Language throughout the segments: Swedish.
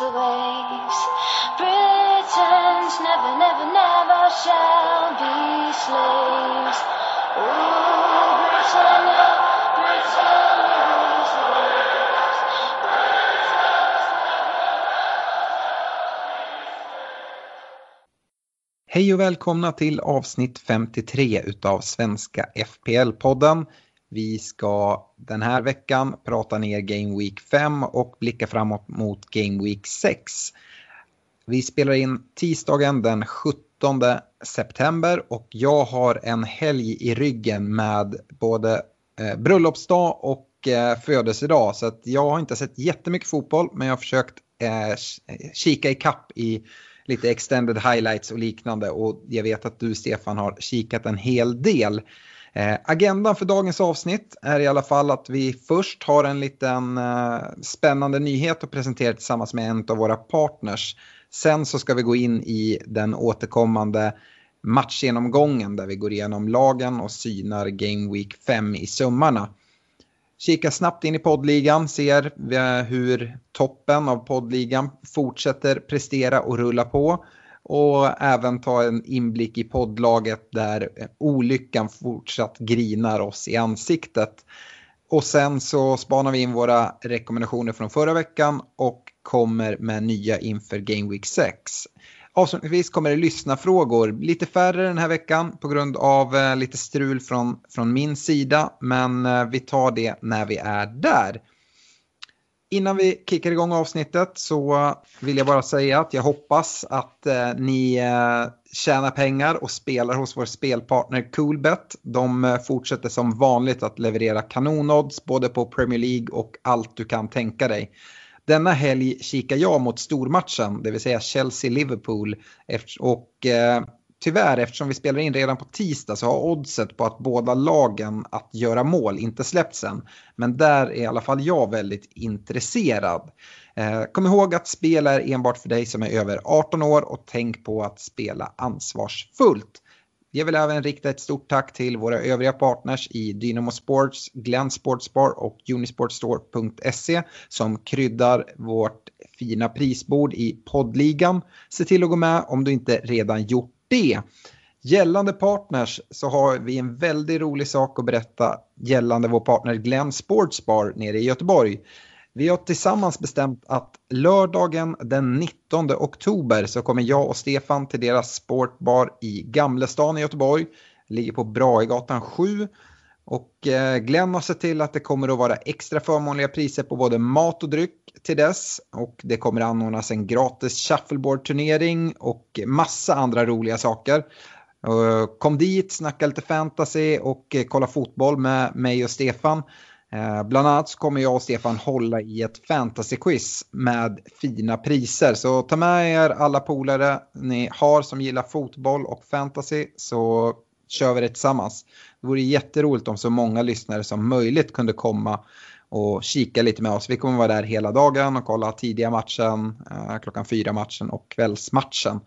Rules the waves. Britons never, never, never shall be slaves. Ooh, Britannia, Britannia rules the waves. Hej och välkomna till avsnitt 53 utav Svenska FPL-podden. Vi ska den här veckan prata ner Game Week 5 och blicka framåt mot Game Week 6. Vi spelar in tisdagen den 17 september och jag har en helg i ryggen med både eh, bröllopsdag och eh, födelsedag. Så att jag har inte sett jättemycket fotboll men jag har försökt eh, eh kika i kapp i lite extended highlights och liknande och jag vet att du Stefan har kikat en hel del. Eh, agendan för dagens avsnitt är i alla fall att vi först har en liten eh, spännande nyhet att presentera tillsammans med en av våra partners. Sen så ska vi gå in i den återkommande matchgenomgången där vi går igenom lagen och synar Game Week 5 i sömmarna. Kika snabbt in i poddligan, ser vi eh, hur toppen av poddligan fortsätter prestera och rulla på. Och även ta en inblick i poddlaget där olyckan fortsatt grinar oss i ansiktet. Och sen så spanar vi in våra rekommendationer från förra veckan och kommer med nya inför Game Week 6. Avslutningsvis kommer det lyssna frågor. Lite färre den här veckan på grund av eh, lite strul från, från min sida. Men eh, vi tar det när vi är där. Innan vi kickar igång avsnittet så vill jag bara säga att jag hoppas att eh, ni eh, tjänar pengar och spelar hos vår spelpartner Coolbet. De eh, fortsätter som vanligt att leverera kanonodds både på Premier League och allt du kan tänka dig. Denna helg kikar jag mot stormatchen, det vill säga Chelsea-Liverpool. Och eh, tyvärr, eftersom vi spelar in redan på tisdag så har oddset på att båda lagen att göra mål inte släppts än. Men där är i alla fall jag väldigt intresserad. Eh, kom ihåg att spel är enbart för dig som är över 18 år och tänk på att spela ansvarsfullt. Jag vill även rikta ett stort tack till våra övriga partners i Dynamo Sports, Glenn Sportsbar och Unisportstore.se som kryddar vårt fina prisbord i poddligan. Se till att gå med om du inte redan gjort det. Gällande partners så har vi en väldigt rolig sak att berätta gällande vår partner Glenn Sportsbar nere i Göteborg. Vi har tillsammans bestämt att lördagen den 19 oktober så kommer jag och Stefan till deras sportbar i Gamlestan i Göteborg. Ligger på Brahegatan 7. Och eh, Glenn har sett till att det kommer att vara extra förmånliga priser på både mat och dryck till dess. Och det kommer anordnas en gratis shuffleboard-turnering och massa andra roliga saker. Eh, kom dit, snacka lite fantasy och eh, kolla fotboll med mig och Stefan. Eh, bland annat så kommer jag och Stefan hålla i ett fantasyquiz med fina priser. Så ta med er alla polare ni har som gillar fotboll och fantasy så kör vi det tillsammans. Det vore jätteroligt om så många lyssnare som möjligt kunde komma och kika lite med oss. Vi kommer vara där hela dagen och kolla tidiga matchen, eh, klockan fyra matchen och kvällsmatchen.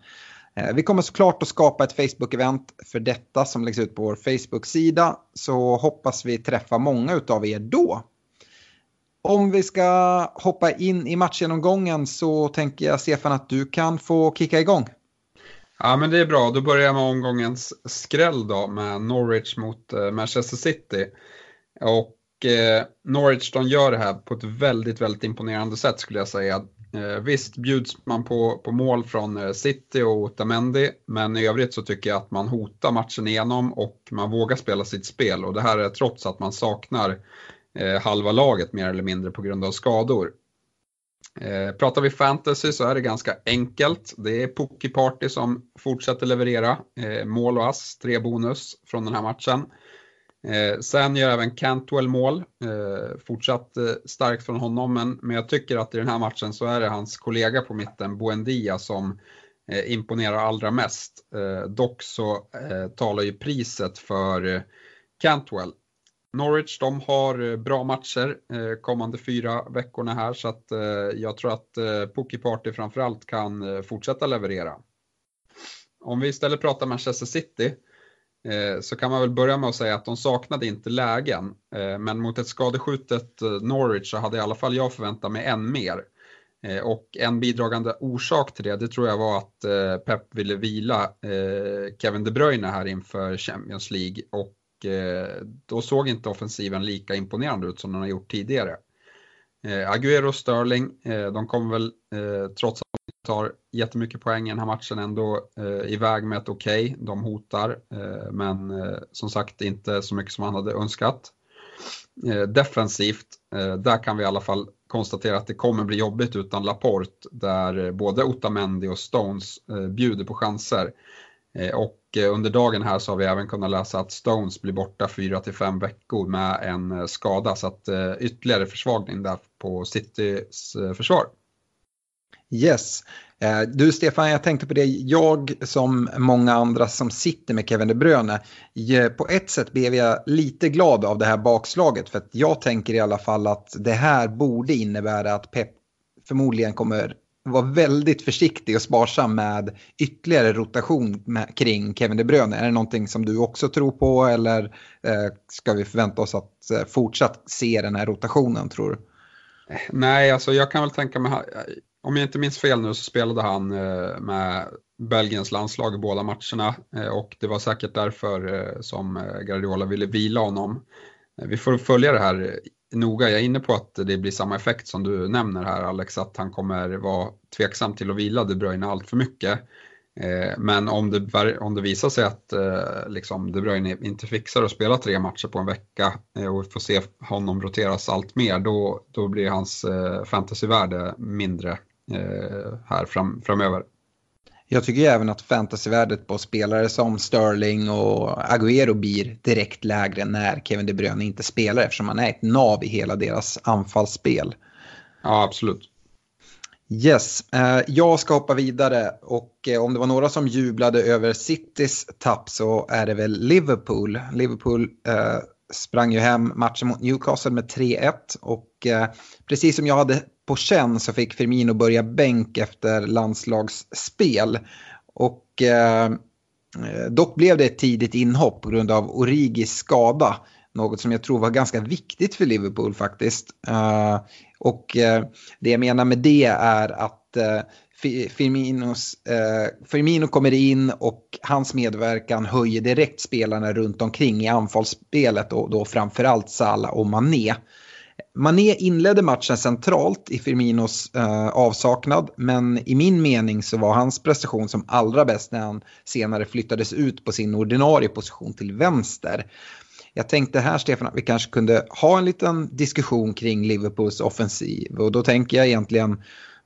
Eh, vi kommer såklart att skapa ett Facebook-event för detta som läggs ut på vår Facebook-sida. Så hoppas vi träffa många av er då. Om vi ska hoppa in i matchgenomgången så tänker jag Stefan att du kan få kicka igång. Ja, men det är bra. Då börjar jag med omgångens skräll då med Norwich mot eh, Manchester City. Och eh, Norwich de gör det här på ett väldigt, väldigt imponerande sätt skulle jag säga. Eh, visst bjuds man på, på mål från eh, City och Otamendi, men i övrigt så tycker jag att man hotar matchen igenom och man vågar spela sitt spel och det här är trots att man saknar eh, halva laget mer eller mindre på grund av skador. Eh, pratar vi fantasy så är det ganska enkelt. Det är Pookie Party som fortsätter leverera eh, mål och ass, tre bonus från den här matchen. Eh, sen gör även Cantwell mål, eh, fortsatt eh, starkt från honom, men, men jag tycker att i den här matchen så är det hans kollega på mitten, Buendia, som eh, imponerar allra mest. Dock så talar ju priset för Cantwell. Norwich de har eh, bra matcher eh, kommande fyra veckorna här så att eh, jag tror att Pookie Party framförallt kan fortsätta leverera. Om vi istället pratar Manchester City så kan man väl börja med att säga att de saknade inte lägen. Men mot ett skadeskjutet Norwich så hade i alla fall jag förväntat mig än mer. Och en bidragande orsak till det, det tror jag var att Pep ville vila Kevin De Bruyne här inför Champions League och Eh, då såg inte offensiven lika imponerande ut som den har gjort tidigare. Eh, Agüero och Sterling, eh, de kommer väl trots att de tar jättemycket poäng i den här matchen ändå iväg med ett okej. Okay. De hotar, men som sagt inte så mycket som man hade önskat. Defensivt, där kan vi i alla fall konstatera att det kommer bli jobbigt utan Laporte, där både Otamendi och Stones bjuder på chanser. Och Eh, under dagen här så har vi även kunnat läsa att Stones blir borta 4 5 veckor med en eh, skada, så att eh, ytterligare försvagning där på Citys försvar. Yes. Du Stefan, jag tänkte på det. Jag som många andra som sitter med Kevin De Bruyne. På ett sätt blev jag lite glad av det här bakslaget. För att jag tänker i alla fall att det här borde innebära att Pep förmodligen kommer vara väldigt försiktig och sparsam med ytterligare rotation med, kring Kevin De Bruyne. Är det någonting som du också tror på eller eh, ska vi förvänta oss att eh, fortsatt se den här rotationen tror du? Nej, alltså jag kan väl tänka mig, eh, om jag inte minns fel nu så spelade han eh, med Belgiens landslag i båda matcherna eh, och det var säkert därför eh, som eh, Guardiola ville vila honom. Eh, vi får följa det här noga. Jag är inne på att det blir samma effekt som du nämner här Alex, att han kommer vara tveksam till att vila De Bruyne allt för mycket. Eh, men om det, om det visar sig att eh, liksom De Bruyne inte fixar att spela tre matcher på en vecka eh, och vi får se honom roteras allt mer, då, då blir hans fantasyvärde mindre här fram, framöver. Jag tycker även att fantasyvärdet på spelare som Sterling och Agüero blir direkt lägre när Kevin De Bruyne inte spelar eftersom han är ett nav i hela deras anfallsspel. Ja, absolut. Yes, eh, jag ska hoppa vidare och eh, om det var några som jublade över Citys tapp så är det väl Liverpool. Liverpool sprang ju hem matchen mot Newcastle med 3-1 och precis som jag hade på känn så fick Firmino börja bänk efter landslagsspel. Och eh, eh dock blev det ett tidigt inhopp på grund av Origis skada. Något som jag tror var ganska viktigt för Liverpool faktiskt. Eh, och eh, det jag menar med det är att eh, Firminos, eh, Firmino kommer in och hans medverkan höjer direkt spelarna runt omkring i anfallsspelet och då framförallt Salah och Mané. Mané inledde matchen centralt i Firminos eh, avsaknad men i min mening så var hans prestation som allra bäst när han senare flyttades ut på sin ordinarie position till vänster. Jag tänkte här Stefan att vi kanske kunde ha en liten diskussion kring Liverpools offensiv och då tänker jag egentligen Eh,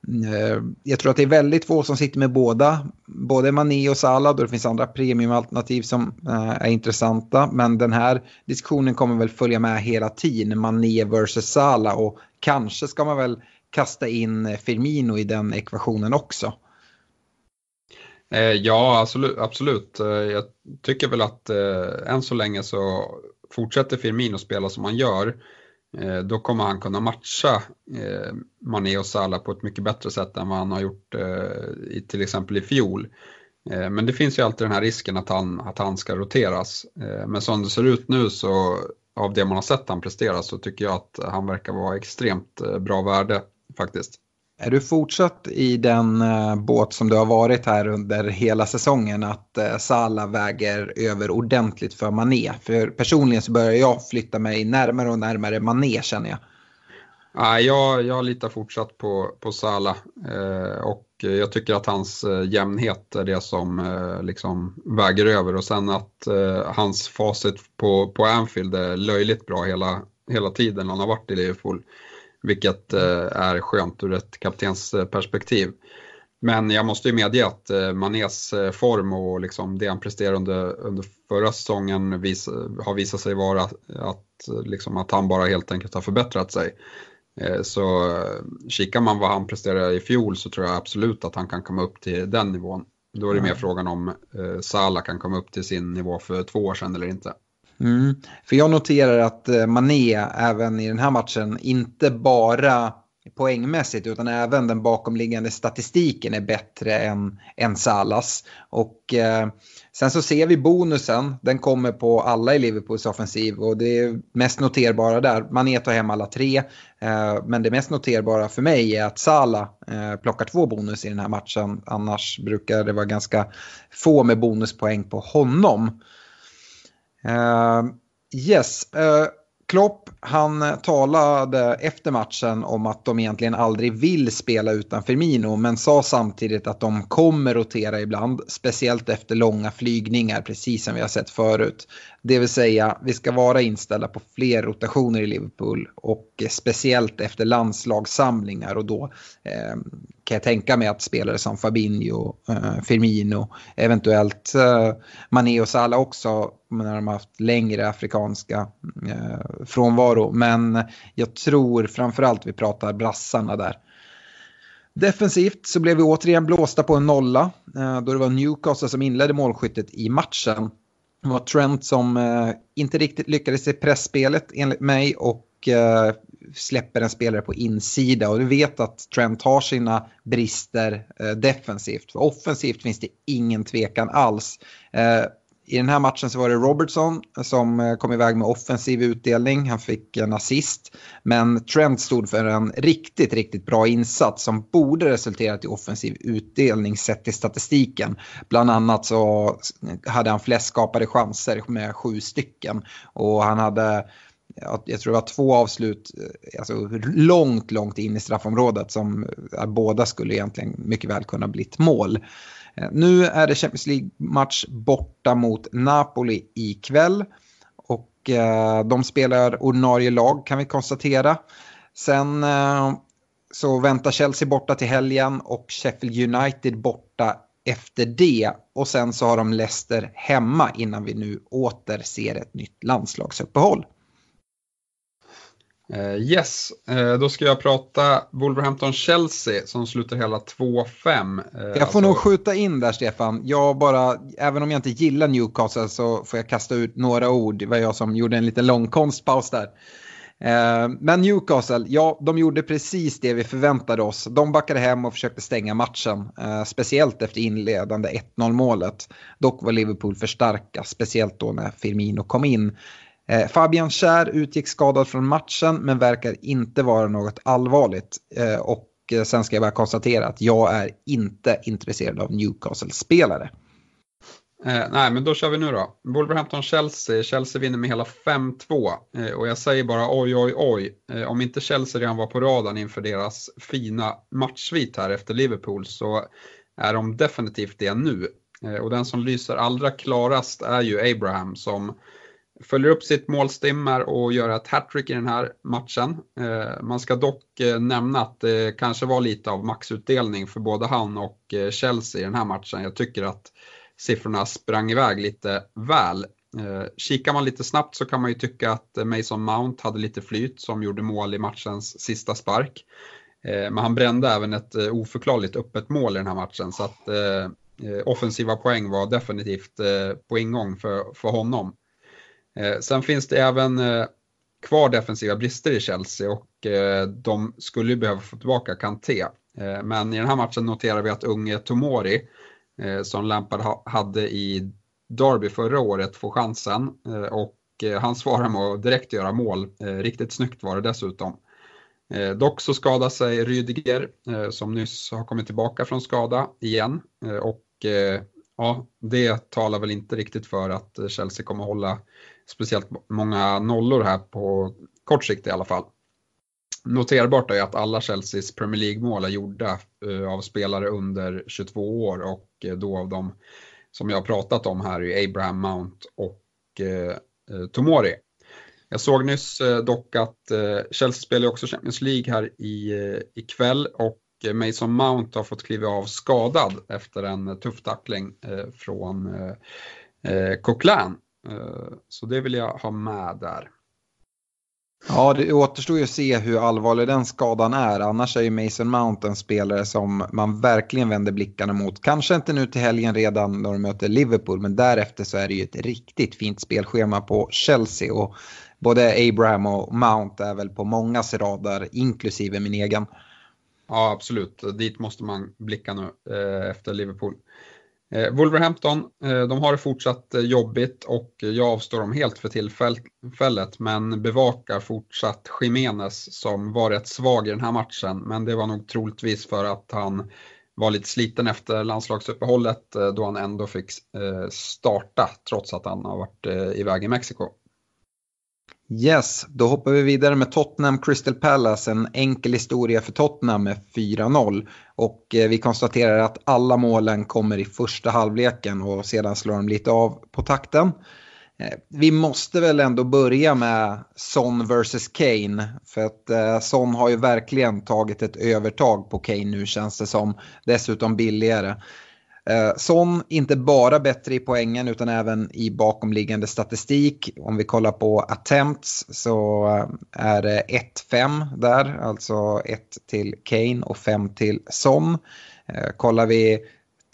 Eh, jag tror att det är väldigt få som sitter med båda, både Mané och Salah, och det finns andra premiumalternativ som eh, är intressanta. Men den här diskussionen kommer väl följa med hela tiden, Mané versus Salah och kanske ska man väl kasta in eh, Firmino i den ekvationen också. Ja, absolut. absolut. Jag tycker väl att än så länge så fortsätter Firmino spela som han gör. Eh, då kommer han kunna matcha eh, Mané och Salah på ett mycket bättre sätt än vad han har gjort eh, till exempel i fjol. Eh, men det finns ju alltid den här risken att han, att han ska roteras. Eh, men som det ser ut nu så av det man har sett han prestera så tycker jag att han verkar vara extremt bra värde faktiskt. Är du fortsatt i den eh, båt som du har varit här under hela säsongen att eh, Salah väger över ordentligt för Mané? För personligen så börjar jag flytta mig närmare och närmare Mané känner jag. Jag, jag litar fortsatt på, på Salah eh, och jag tycker att hans eh, jämnhet är det som eh, liksom väger över och sen att eh, hans facit på, på Anfield är löjligt bra hela, hela tiden han har varit i Liverpool. Vilket eh, är skönt ur ett kaptensperspektiv. Men jag måste ju medge att eh, Manés eh, form och liksom det han presterade under, under förra säsongen vis, har visat sig vara att, liksom att han bara helt enkelt har förbättrat sig. Eh, så kikar man vad han presterade i fjol så tror jag absolut att han kan komma upp till den nivån. Då är det mer frågan om Salah kan komma upp till sin nivå för två år sedan eller inte. Mm. För jag noterar att eh, Mané även i den här matchen inte bara poängmässigt utan även den bakomliggande statistiken är bättre än, än Salas. Och eh, sen så ser vi bonusen, den kommer på alla i Liverpools offensiv och det är mest noterbara där. Mané tar hem alla tre, eh, men det mest noterbara för mig är att Sala eh, plockar två bonus i den här matchen. Annars brukar det vara ganska få med bonuspoäng på honom. Uh, yes, uh, Klopp han talade efter matchen om att de egentligen aldrig vill spela utan Firmino men sa samtidigt att de kommer rotera ibland, speciellt efter långa flygningar, precis som vi har sett förut. Det vill säga, vi ska vara inställda på fler rotationer i Liverpool och speciellt efter landslagssamlingar och då eh, kan jag tänka mig att spelare som Fabinho, eh, Firmino, eventuellt eh, Mané och Salah också när de har haft längre afrikanska eh, frånvaro. Men jag tror framförallt vi pratar brassarna där. Defensivt så blev vi återigen blåsta på en nolla eh, då det var Newcastle som inledde målskyttet i matchen. Det var Trent som eh, inte riktigt lyckades i pressspelet enligt mig och eh, släpper en spelare på insida och du vet att Trent har sina brister eh, defensivt. För offensivt finns det ingen tvekan alls. Eh, i den här matchen så var det Robertson som eh, kom iväg med offensiv utdelning. Han fick en assist. Men Trent stod för en riktigt, riktigt bra insats som borde resulterat i offensiv utdelning sett till statistiken. Bland annat så hade han flest skapade chanser med sju stycken. Och han hade jag tror det var två avslut eh, alltså långt, långt in i straffområdet som eh, båda skulle egentligen mycket väl kunna blivit mål. Eh, nu är det Champions League-match borta mot Napoli ikväll. Och de spelar ordinarie lag kan vi konstatera. Sen så väntar Chelsea borta till helgen och Sheffield United borta efter det. Och sen så har de Leicester hemma innan vi nu åter ser ett nytt landslagsuppehåll. Uh, yes, uh, då ska jag prata Wolverhampton-Chelsea som slutar hela 2-5. Uh, jag får alltså... nog skjuta in där Stefan. Jag bara, även om jag inte gillar Newcastle så får jag kasta ut några ord. Det var jag som gjorde en liten lång konstpaus där. Men Newcastle, ja de gjorde precis det vi förväntade oss. De backade hem och försökte stänga matchen. speciellt efter inledande 1-0 målet. Dock var Liverpool för starka, speciellt då när Firmino kom in. Eh, Fabian Schär utgick skadad från matchen men verkar inte vara något allvarligt. Eh, och eh, sen ska jag bara konstatera att jag är inte intresserad av Newcastle-spelare. Eh, nej, men då kör vi nu då. Wolverhampton-Chelsea. Chelsea vinner med hela 5-2. Eh, och jag säger bara oj, oj, oj. Eh, om inte Chelsea redan var på radarn inför deras fina matchsvit här efter Liverpool så är de definitivt det nu. Eh, och den som lyser allra klarast är ju Abraham som följer upp sitt målstimmer och gör ett hattrick i den här matchen. Eh, man ska dock eh, nämna att det kanske var lite av maxutdelning för både han och eh, Chelsea i den här matchen. Jag tycker att siffrorna sprang iväg lite väl. Kikar man lite snabbt så kan man ju tycka att Mason Mount hade lite flyt som gjorde mål i matchens sista spark. Men han brände även ett oförklarligt öppet mål i den här matchen så att offensiva poäng var definitivt på ingång för, för honom. Eh, sen finns det även eh, kvar defensiva brister i Chelsea och eh, de skulle ju behöva få tillbaka Kanté. Eh, men i den här matchen noterar vi att unge Tomori, eh, som Lampard hade i Derby förra året, får chansen. Eh, och han svarar med att direkt göra mål. Riktigt snyggt var det dessutom. Dock så skadar sig Rydiger som nyss har kommit tillbaka från skada igen. Och ja, det talar väl inte riktigt för att Chelsea kommer hålla speciellt många nollor här på kort sikt i alla fall. noterbart är att alla Chelseas Premier League-mål är gjorda eh, av spelare under 22 år och eh, då av de som jag har pratat om här är Abraham Mount och eh, Tomori. Jag såg nyss dock att Chelsea spelar också Champions League här i, ikväll och Mason Mount har fått kliva av skadad efter en tuff tackling från Coquelin. Så det vill jag ha med där. Ja, det återstår ju att se hur allvarlig den skadan är. Annars är ju Mason Mount en spelare som man verkligen vänder blickarna mot. Kanske inte nu till helgen redan när de möter Liverpool, men därefter så är det ju ett riktigt fint spelschema på Chelsea. Och både Abraham och Mount är väl på mångas radar, inklusive min egen. Ja, absolut. Dit måste man blicka nu eh, efter Liverpool. Eh, Wolverhampton, eh, de har det fortsatt eh, jobbigt och jag avstår dem helt för tillfället men bevakar fortsatt Jiménez som var rätt svag i den här matchen men det var nog troligtvis för att han var lite sliten efter landslagsuppehållet då han ändå fick starta trots att han har varit iväg i Mexiko. Yes, då hoppar vi vidare med Tottenham Crystal Palace. En enkel historia för Tottenham med 4-0. Och eh, vi konstaterar att alla målen kommer i första halvleken och sedan slår de lite av på takten. Eh, vi måste väl ändå börja med Son vs Kane. För att eh, Son har ju verkligen tagit ett övertag på Kane nu känns det som. Dessutom billigare. Eh, Son inte bara bättre i poängen utan även i bakomliggande statistik. Om vi kollar på attempts så eh, är det 1-5 där, alltså 1 till Kane och 5 till Son. Eh, kollar vi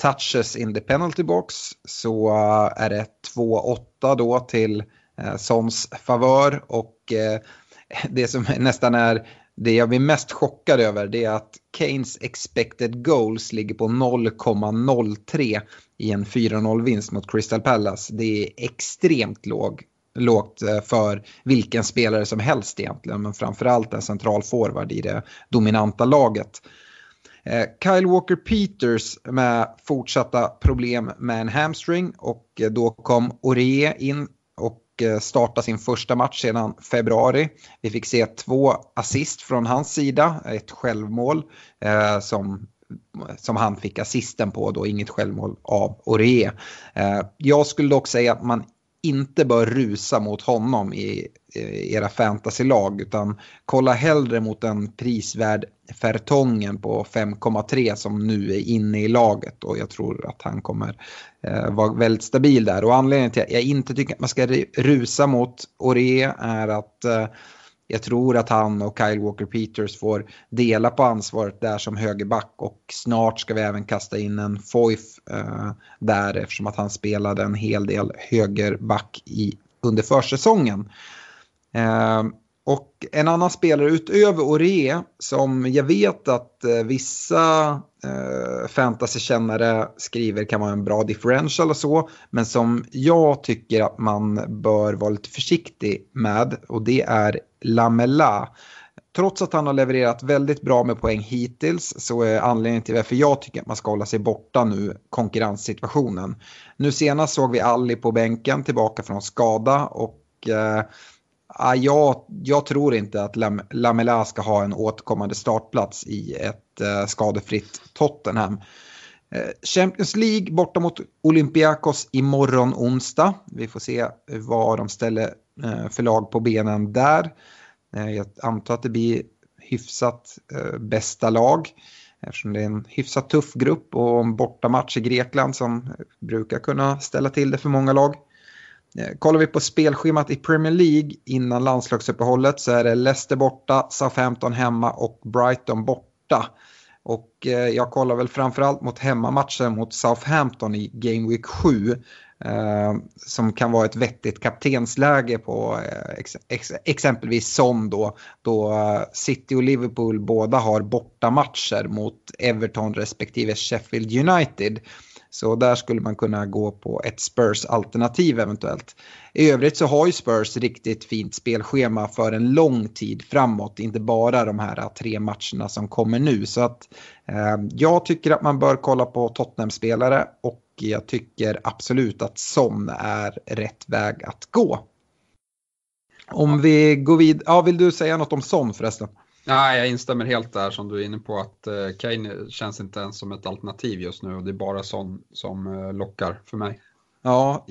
touches in the penalty box så eh, är det 2-8 då till eh, Sons favör och det som nästan är det jag blir mest chockad över det är att Keynes expected goals ligger på 0,03 i en 4-0 vinst mot Crystal Palace. Det är extremt låg, lågt eh, för vilken spelare som helst egentligen, men framförallt en central forward i det dominanta laget. Eh, Kyle Walker Peters med fortsatta problem med en hamstring och eh, då kom Orie in och eh, starta sin första match sedan februari. Vi fick se två assist från hans sida, ett självmål eh, som som han fick assisten på då, inget självmål av Orie. Eh, jag skulle dock säga att man inte bör rusa mot honom i era fantasylag utan kolla hellre mot en prisvärd Fertongen på 5,3 som nu är inne i laget och jag tror att han kommer eh, vara väldigt stabil där. Och anledningen till att jag inte tycker att man ska rusa mot Ore är att eh, jag tror att han och Kyle Walker Peters får dela på ansvaret där som högerback och snart ska vi även kasta in en Foif eh, där eftersom att han spelade en hel del högerback i, under försäsongen. Eh, och en annan spelare utöver Ore som jag vet att eh, vissa eh, fantasykännare skriver kan vara en bra differential och så. Men som jag tycker att man bör vara lite försiktig med och det är Lamela. Trots att han har levererat väldigt bra med poäng hittills så är anledningen till varför jag tycker att man ska hålla sig borta nu konkurrenssituationen. Nu senast såg vi Alli på bänken tillbaka från skada och eh, ah, jag, jag tror inte att Lam Lamela ska ha en återkommande startplats i ett eh, skadefritt Tottenham. Eh, Champions League borta mot Olympiakos imorgon onsdag. Vi får se vad de ställer eh, för lag på benen där. Eh, jag antar att det blir hyfsat eh, bästa lag eftersom det är en hyfsat tuff grupp och en bortamatch i Grekland som brukar kunna ställa till det för många lag. Eh, kollar vi på spelschemat i Premier League innan landslagsuppehållet så är det Leicester borta, Southampton hemma och Brighton borta. Och jag kollar väl framförallt mot hemmamatchen mot Southampton i Game Week 7. Eh, som kan vara ett vettigt kaptensläge på eh, ex ex exempelvis Son då. Då eh, City och Liverpool båda har bortamatcher mot Everton respektive Sheffield United. Så där skulle man kunna gå på ett Spurs-alternativ eventuellt. I övrigt så har ju Spurs riktigt fint spelschema för en lång tid framåt, inte bara de här tre matcherna som kommer nu. Så att eh, jag tycker att man bör kolla på Tottenham-spelare och jag tycker absolut att Son är rätt väg att gå. Om vi går vidare, ja vill du säga något om Son förresten? Nej, jag instämmer helt där som du är inne på att eh, Kane känns inte ens som ett alternativ just nu och det är bara Son som eh, lockar för mig. Ja,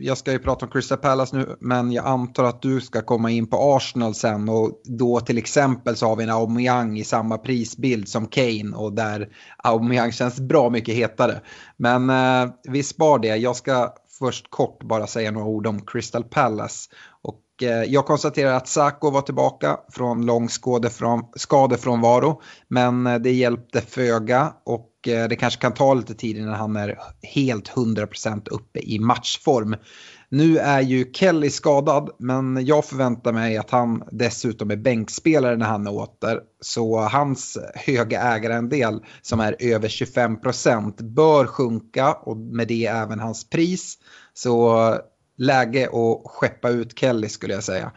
jag ska ju prata om Crystal Palace nu, men jag antar att du ska komma in på Arsenal sen och då till exempel så har vi en Aubameyang i samma prisbild som Kane och där Aubameyang känns bra mycket hetare. Men eh, vi spar det. Jag ska först kort bara säga några ord om Crystal Palace. Och eh, jag konstaterar att Sako var tillbaka från lång skadefrånvaro, men eh, det hjälpte föga och Eh, det kanske kan ta lite tid innan han är helt 100% uppe i matchform. Nu är ju Kelly skadad men jag förväntar mig att han dessutom är bänkspelare när han är åter. Så hans höga ägarandel som är över 25% bör sjunka och med det även hans pris. Så läge att skeppa ut Kelly skulle jag säga.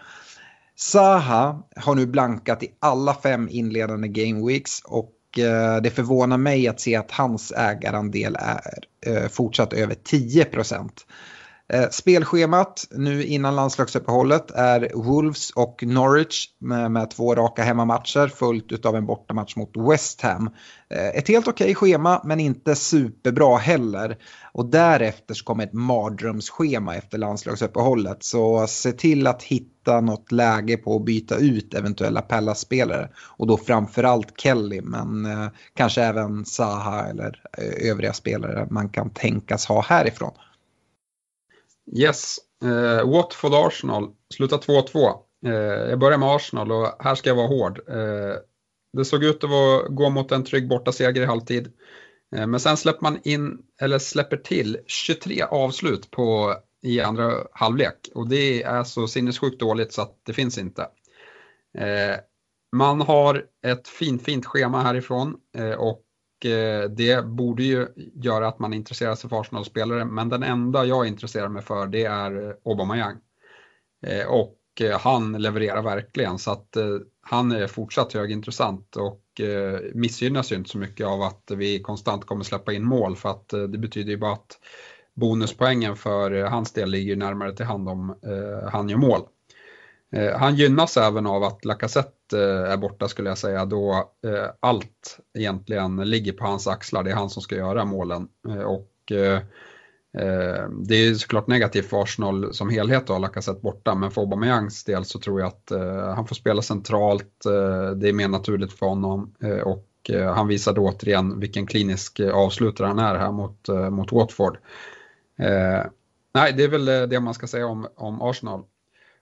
Saha har nu blankat i alla fem inledande game weeks och Eh, det förvånar mig att se att hans ägarandel är eh, fortsatt över 10 procent. Eh, spelschemat nu innan landslagsuppehållet är Wolves och Norwich med, med två raka hemmamatcher följt av en bortamatch mot West Ham. Eh, ett helt okej okay schema men inte superbra heller. Och därefter så kommer ett mardrömsschema efter landslagsuppehållet. Så se till att hitta något läge på att byta ut eventuella Pella-spelare. Och då framförallt Kelly men eh, kanske även Saha eller eh, övriga spelare man kan tänkas ha härifrån. Yes, eh, Watford Arsenal slutar 2-2. Eh, jag börjar med Arsenal och här ska jag vara hård. Eh, det såg ut att gå mot en trygg bortaseger i halvtid. Eh, men sen släpper man in, eller släpper till 23 avslut på, i andra halvlek och det är så sinnessjukt dåligt så att det finns inte. Eh, man har ett fint, fint schema härifrån eh, och Eh, det borde ju göra att man intresserar sig för Arsenal-spelare, men den enda jag intresserar mig för det är eh, Aubameyang. Eh, och han levererar verkligen så att han är fortsatt högintressant och missgynnas ju inte så mycket av att vi konstant kommer släppa in mål för att det betyder ju bara att bonuspoängen för hans del ligger närmare till hand om han gör mål. Han gynnas även av att Lacazette Eh, är borta skulle jag säga då eh, allt egentligen ligger på hans axlar. Det är han som ska göra målen. Eh, och eh, det är såklart negativt för Arsenal som helhet att ha Lacazette borta men för Aubameyangs del så tror jag att han får spela centralt. Det är mer naturligt för honom och han visade återigen vilken klinisk avslutare han är här mot, mot Watford. Nej, det är väl det man ska säga om, om Arsenal.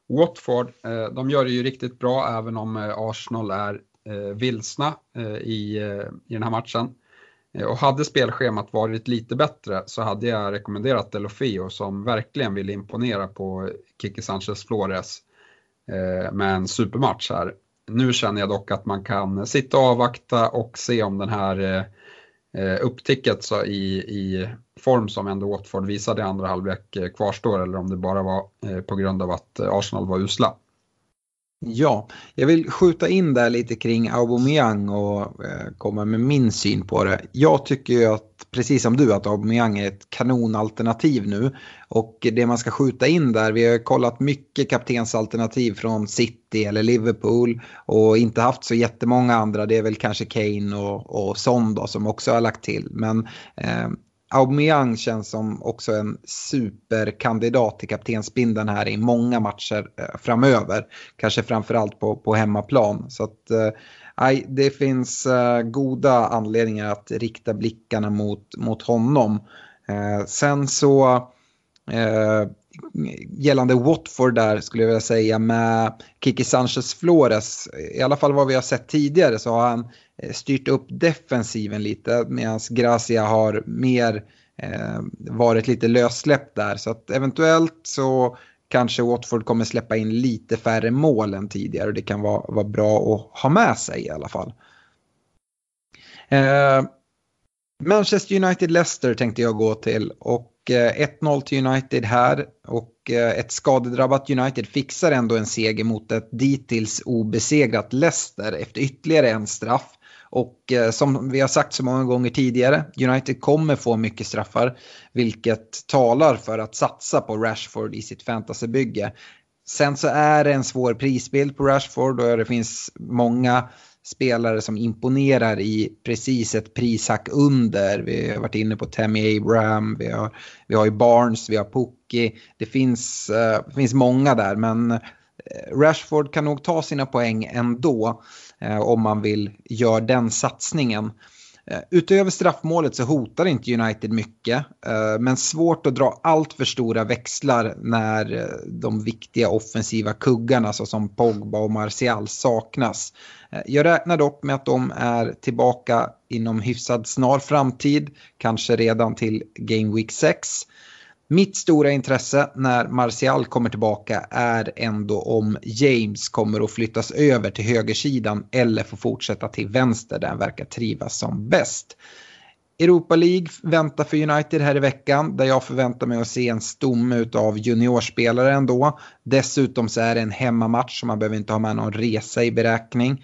Watford, eh, de gör det ju riktigt bra även om eh, Arsenal är eh, vilsna i, i den här matchen. Och hade spelschemat varit lite bättre så hade jag rekommenderat Delofio som verkligen vill imponera på Kiki Sanchez Flores med en supermatch här. Nu känner jag dock att man kan sitta och avvakta och se om den här Eh, uppticket så i, i form som ändå Watford visade i andra halvlek eh, kvarstår eller om det bara var eh, på grund av att Arsenal var usla. Ja, jag vill skjuta in där lite kring Aubameyang och eh, komma med min syn på det. Jag tycker ju att, precis som du, att Aubameyang är ett kanonalternativ nu. Och det man ska skjuta in där, vi har kollat mycket kaptensalternativ från City eller Liverpool och inte haft så jättemånga andra. Det är väl kanske Kane och, och Son då, som också har lagt till. Men eh, Aubameyang känns som också en superkandidat till kaptensbindeln här i många matcher eh, framöver. Kanske framförallt på, på hemmaplan. Så att, eh, det finns eh, goda anledningar att rikta blickarna mot, mot honom. Eh, sen så eh, gällande Watford där skulle jag vilja säga med Kiki Sanchez Flores. I alla fall vad vi har sett tidigare så har han eh, Eh, styrt upp defensiven lite medan Gracia har mer eh, varit lite lössläppt där. Så att eventuellt så kanske Watford kommer släppa in lite färre mål än tidigare och det kan vara, vara bra att ha med sig i alla fall. Eh, Manchester United-Leicester tänkte jag gå till och eh, 1-0 till United här och eh, ett skadedrabbat United fixar ändå en seger mot ett dittills obesegrat Leicester efter ytterligare en straff. Och eh, som vi har sagt så många gånger tidigare, United kommer få mycket straffar, vilket talar för att satsa på Rashford i sitt fantasybygge. sen så är det en svår prisbild på Rashford och det finns många spelare som imponerar i precis ett prishack under. Vi har varit inne på Tammy Abraham, vi har, vi har ju Barnes, vi har Pukki. Det finns, uh, det finns många där men eh, Rashford kan nog ta sina poäng ändå uh, Eh, om man vill göra den satsningen. Eh, utöver straffmålet så hotar inte United mycket, eh, men svårt att dra allt för stora växlar när de viktiga offensiva kuggarna såsom Pogba och Martial saknas. Jag räknar dock med att de är tillbaka inom hyfsad snar framtid, kanske redan till Game Week 6. Mitt stora intresse när Martial kommer tillbaka är ändå om James kommer att flyttas över till högersidan eller får fortsätta till vänster där han verkar trivas som bäst. Europa League väntar för United här i veckan där jag förväntar mig att se en stomme av juniorspelare ändå. Dessutom så är det en hemmamatch så man behöver inte ha med någon resa i beräkning.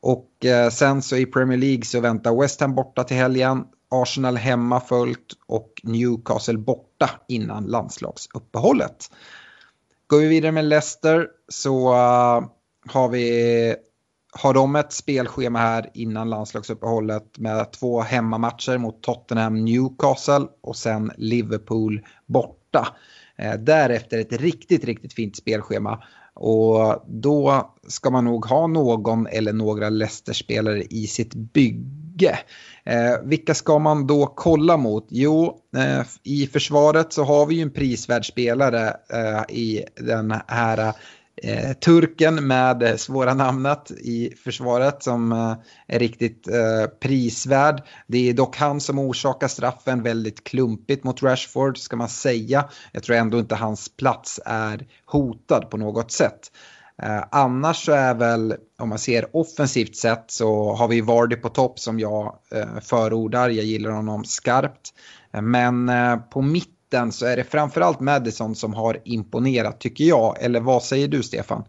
Och eh, sen så i Premier League så väntar West Ham borta till helgen. Arsenal hemma följt och Newcastle borta innan landslagsuppehållet. Går vi vidare med Leicester så eh, har, vi, har de ett spelschema här innan landslagsuppehållet med två hemmamatcher mot Tottenham, Newcastle och sen Liverpool borta. Eh, därefter ett riktigt, riktigt fint spelschema. Och då ska man nog ha någon eller några Leicester-spelare i sitt bygge. Eh, vilka ska man då kolla mot? Jo, eh, i försvaret så har vi ju en prisvärd spelare eh, i den här eh, turken med eh, svåra namnet i försvaret som eh, är riktigt eh, prisvärd. Det är dock han som orsakar straffen väldigt klumpigt mot Rashford ska man säga. Jag tror ändå inte hans plats är hotad på något sätt. Eh, annars så är väl, om man ser offensivt sett så har vi Vardy på topp som jag eh, förordar. Jag gillar honom skarpt. Eh, men eh, på mitten så är det framförallt Madison som har imponerat tycker jag. Eller vad säger du Stefan?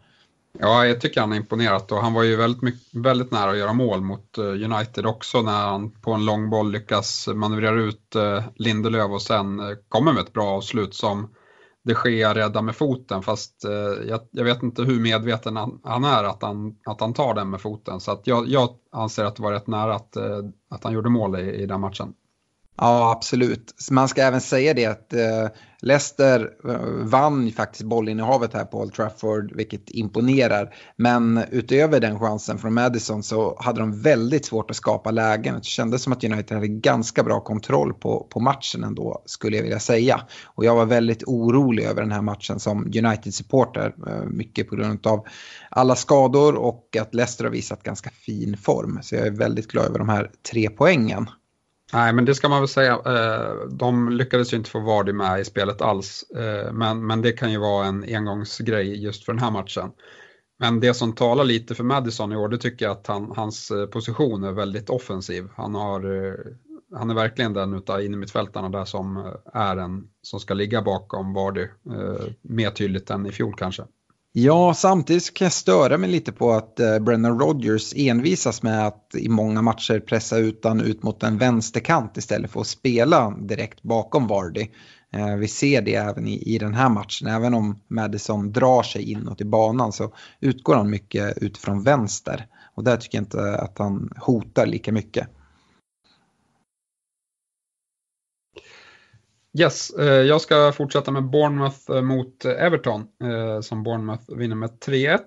Ja, jag tycker han har imponerat och han var ju väldigt, mycket, väldigt nära att göra mål mot eh, United också när han på en lång boll lyckas manövrera ut eh, Lindelöf och sen eh, kommer med ett bra avslut som de Gea räddar med foten fast jag, jag, vet inte hur medveten han, han, är att han, att han tar den med foten. Så att jag, jag anser att det var rätt nära att, att han gjorde mål i, i den matchen. Ja, absolut. Man ska även säga det att eh, Leicester eh, vann faktiskt bollinnehavet här på Old Trafford, vilket imponerar. Men utöver den chansen från Madison så hade de väldigt svårt att skapa lägen. Det kändes som att United hade ganska bra kontroll på, på matchen ändå, skulle jag vilja säga. Och jag var väldigt orolig över den här matchen som United-supporter, eh, mycket på grund av alla skador och att Leicester har visat ganska fin form. Så jag är väldigt glad över de här tre poängen. Nej, men det ska man väl säga. Eh, de lyckades ju inte få Vardy med i spelet alls, eh, men, men det kan ju vara en engångsgrej just för den här matchen. Men det som talar lite för Madison i år, det tycker jag att han, hans eh, position är väldigt offensiv. Han, har, han är verkligen den utav innermittfältarna där som är en som ska ligga bakom Vardy, mer tydligt än i fjol kanske. Ja, samtidigt kan jag störa mig lite på att eh, Brennan Rodgers envisas med att i många matcher pressa utan ut mot en vänsterkant istället för att spela direkt bakom Vardy. Eh, vi ser det även i, i den här matchen, även om Madison drar sig inåt i banan så utgår han mycket utifrån vänster. Och där tycker jag inte att han hotar lika mycket. Yes, eh, jag ska fortsätta med Bournemouth eh, mot eh, Everton eh, som Bournemouth vinner med 3-1.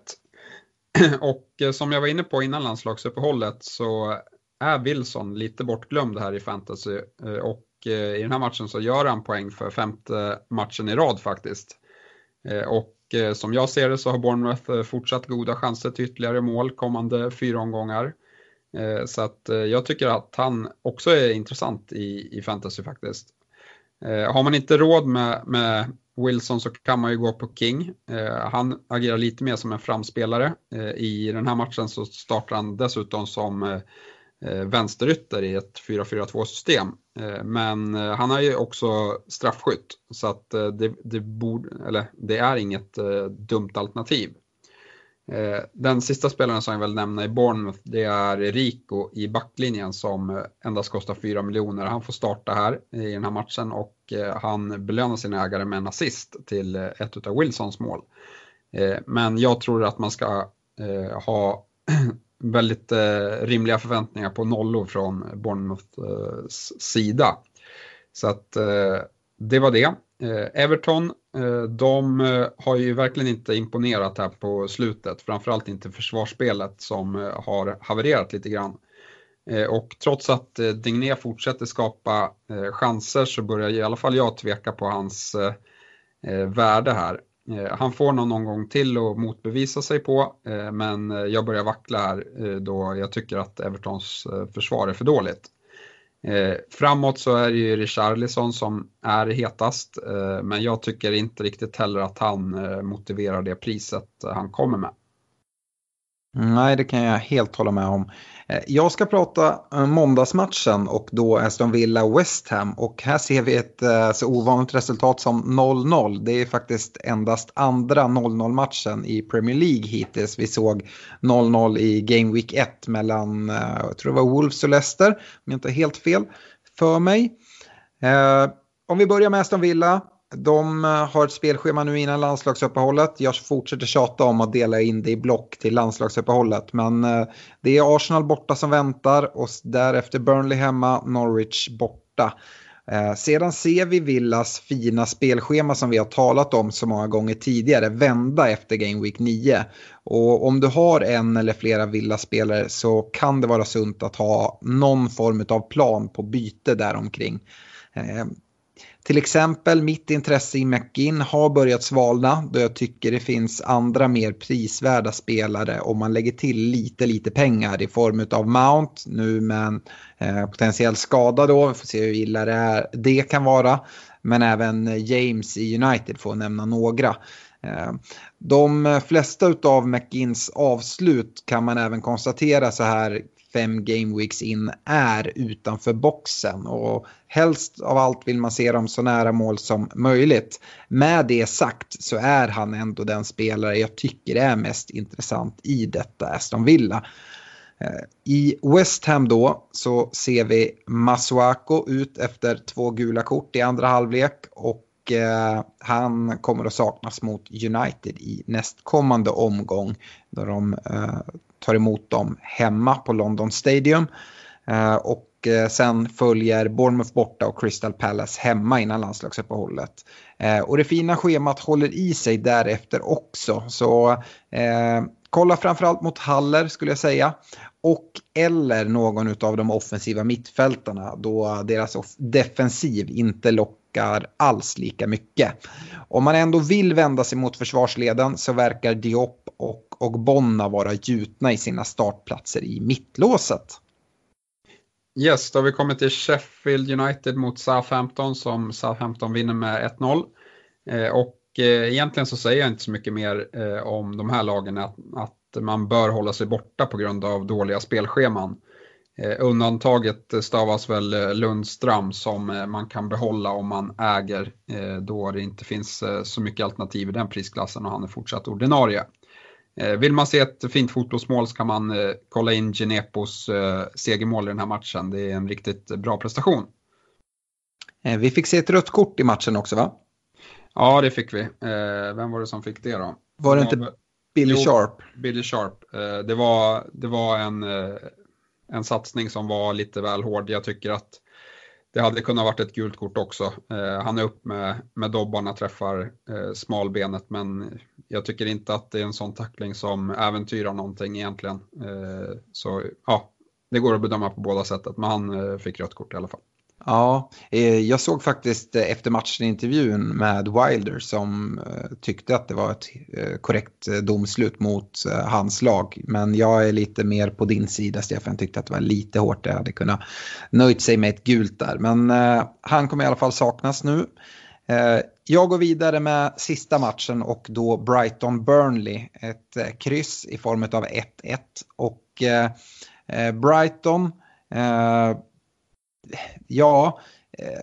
Och eh, som jag var inne på innan landslagsuppehållet så är Wilson lite bortglömd här i fantasy och i den här matchen så gör han poäng för femte matchen i rad faktiskt. Och som jag ser det så har Bournemouth fortsatt goda chanser till ytterligare mål kommande fyra omgångar. Så att jag tycker att han också är intressant i, i fantasy faktiskt. Eh, har man inte råd med, med, Wilson så kan man ju gå på King. Eh, han agerar lite mer som en framspelare. Eh, I den här matchen så startar han dessutom som eh, eh, vänsterytter i ett 4-4-2 system. Eh, men han har ju också straffskytt så att det, det, borde, eller, det är inget dumt alternativ. Eh, den sista spelaren som jag vill nämna i Bournemouth det är Rico i backlinjen som eh, endast kostar 4 miljoner. Han får starta här i den här matchen och eh, han belönar sin ägare med en assist till ett av Wilsons mål. Men jag tror att man ska ha väldigt rimliga förväntningar på nollor från Bournemouths sida. Så att det var det. Everton, Eh, de eh, har ju verkligen inte imponerat här på slutet, framförallt inte försvarsspelet som eh, har havererat lite grann. Och trots att Digné fortsätter skapa chanser så börjar i alla fall jag tveka på hans värde här. Han får någon gång till att motbevisa sig på, men jag börjar vackla här då jag tycker att Evertons försvar är för dåligt. Eh, framåt så är det ju Richarlison som är hetast, eh, men jag tycker inte riktigt heller att han eh, motiverar det priset han kommer med. Nej, det kan jag helt hålla med om. Eh, jag ska prata eh, måndagsmatchen och då Aston Villa West Ham och här ser vi ett eh, så ovanligt resultat som 0-0. Det är faktiskt endast andra 0-0 matchen i Premier League hittills. Vi såg 0-0 i Game Week 1 mellan, jag tror det var Wolves och Leicester, om jag inte helt fel för mig. Om vi börjar med Aston Villa de eh, har ett spelschema nu innan landslagsuppehållet. Jag fortsätter tjata om att dela in det i block till landslagsuppehållet. Men eh, det är Arsenal borta som väntar och därefter Burnley hemma, Norwich borta. Eh, sedan ser vi Villas fina spelschema som vi har talat om så många gånger tidigare vända efter Game Week 9. Och om du har en eller flera Villa-spelare så kan det vara sunt att ha någon form av plan på byte däromkring. Till exempel mitt intresse i McGinn har börjat svalna då jag tycker det finns andra mer prisvärda spelare om man lägger till lite lite pengar i form av Mount nu med en eh, potentiell skada då, vi får se hur illa det, är, det kan vara. Men även eh, James i United får nämna några. Eh, de flesta av McGinns avslut kan man även konstatera så här fem game weeks in är utanför boxen. Och helst av allt vill man se dem så nära mål som möjligt. Med det sagt så är han ändå den spelare jag tycker är mest intressant i detta Aston Villa. Eh, I West Ham då så ser vi Masuako ut efter två gula kort i andra halvlek och eh, han kommer att saknas mot United i nästkommande omgång. Då de eh, tar emot dem hemma på London Stadium. Eh, och eh, sen följer Bournemouth borta och Crystal Palace hemma innan landslagsuppehållet. Eh, och det fina schemat håller i sig därefter också. Så eh, kolla framförallt mot Haller skulle jag säga. Och eller någon av de offensiva mittfältarna då deras defensiv inte lockar alls lika mycket. Om man ändå vill vända sig mot försvarsleden så verkar Diop och och Bonna vara gjutna i sina startplatser i mittlåset. Yes, då har vi kommit till Sheffield United mot Southampton som Southampton vinner med 1-0. Eh, och eh, egentligen så säger jag inte så mycket mer eh, om de här lagen att, att man bör hålla sig borta på grund av dåliga spelscheman. Eh, undantaget stavas väl eh, Lundström som eh, man kan behålla om man äger då det inte finns så mycket alternativ i den prisklassen och han är fortsatt ordinarie. Eh, vill man se ett fint fotbollsmål så kan man eh, kolla in Genepos eh, segermål i den här matchen. Det är en riktigt bra prestation. Vi fick se ett rött kort i matchen också va? Ja, det fick vi. Vem var det som fick det då? Var det inte Billy Sharp? Billy Sharp. Det var, det var en, en satsning som var lite väl hård. Jag tycker att det hade kunnat varit ett gult kort också. Han är upp med, med dobbarna, träffar smalbenet men jag tycker inte att det är en sån tackling som äventyrar någonting egentligen. Eh, så ja, det går att bedöma på båda sättet men han eh, fick rött kort i alla fall. Ja, eh, jag såg faktiskt eh, efter matchen intervjun med Wilder som eh, tyckte att det var ett eh, korrekt eh, domslut mot eh, hans lag. Men jag är lite mer på din sida Stefan, tyckte att det var lite hårt. Det hade kunnat nöjt sig med ett gult där. Men han kommer i alla fall saknas nu. Eh, jag går vidare med sista matchen och då Brighton-Burnley. Ett eh, kryss i form av 1-1. Och eh, Brighton ja,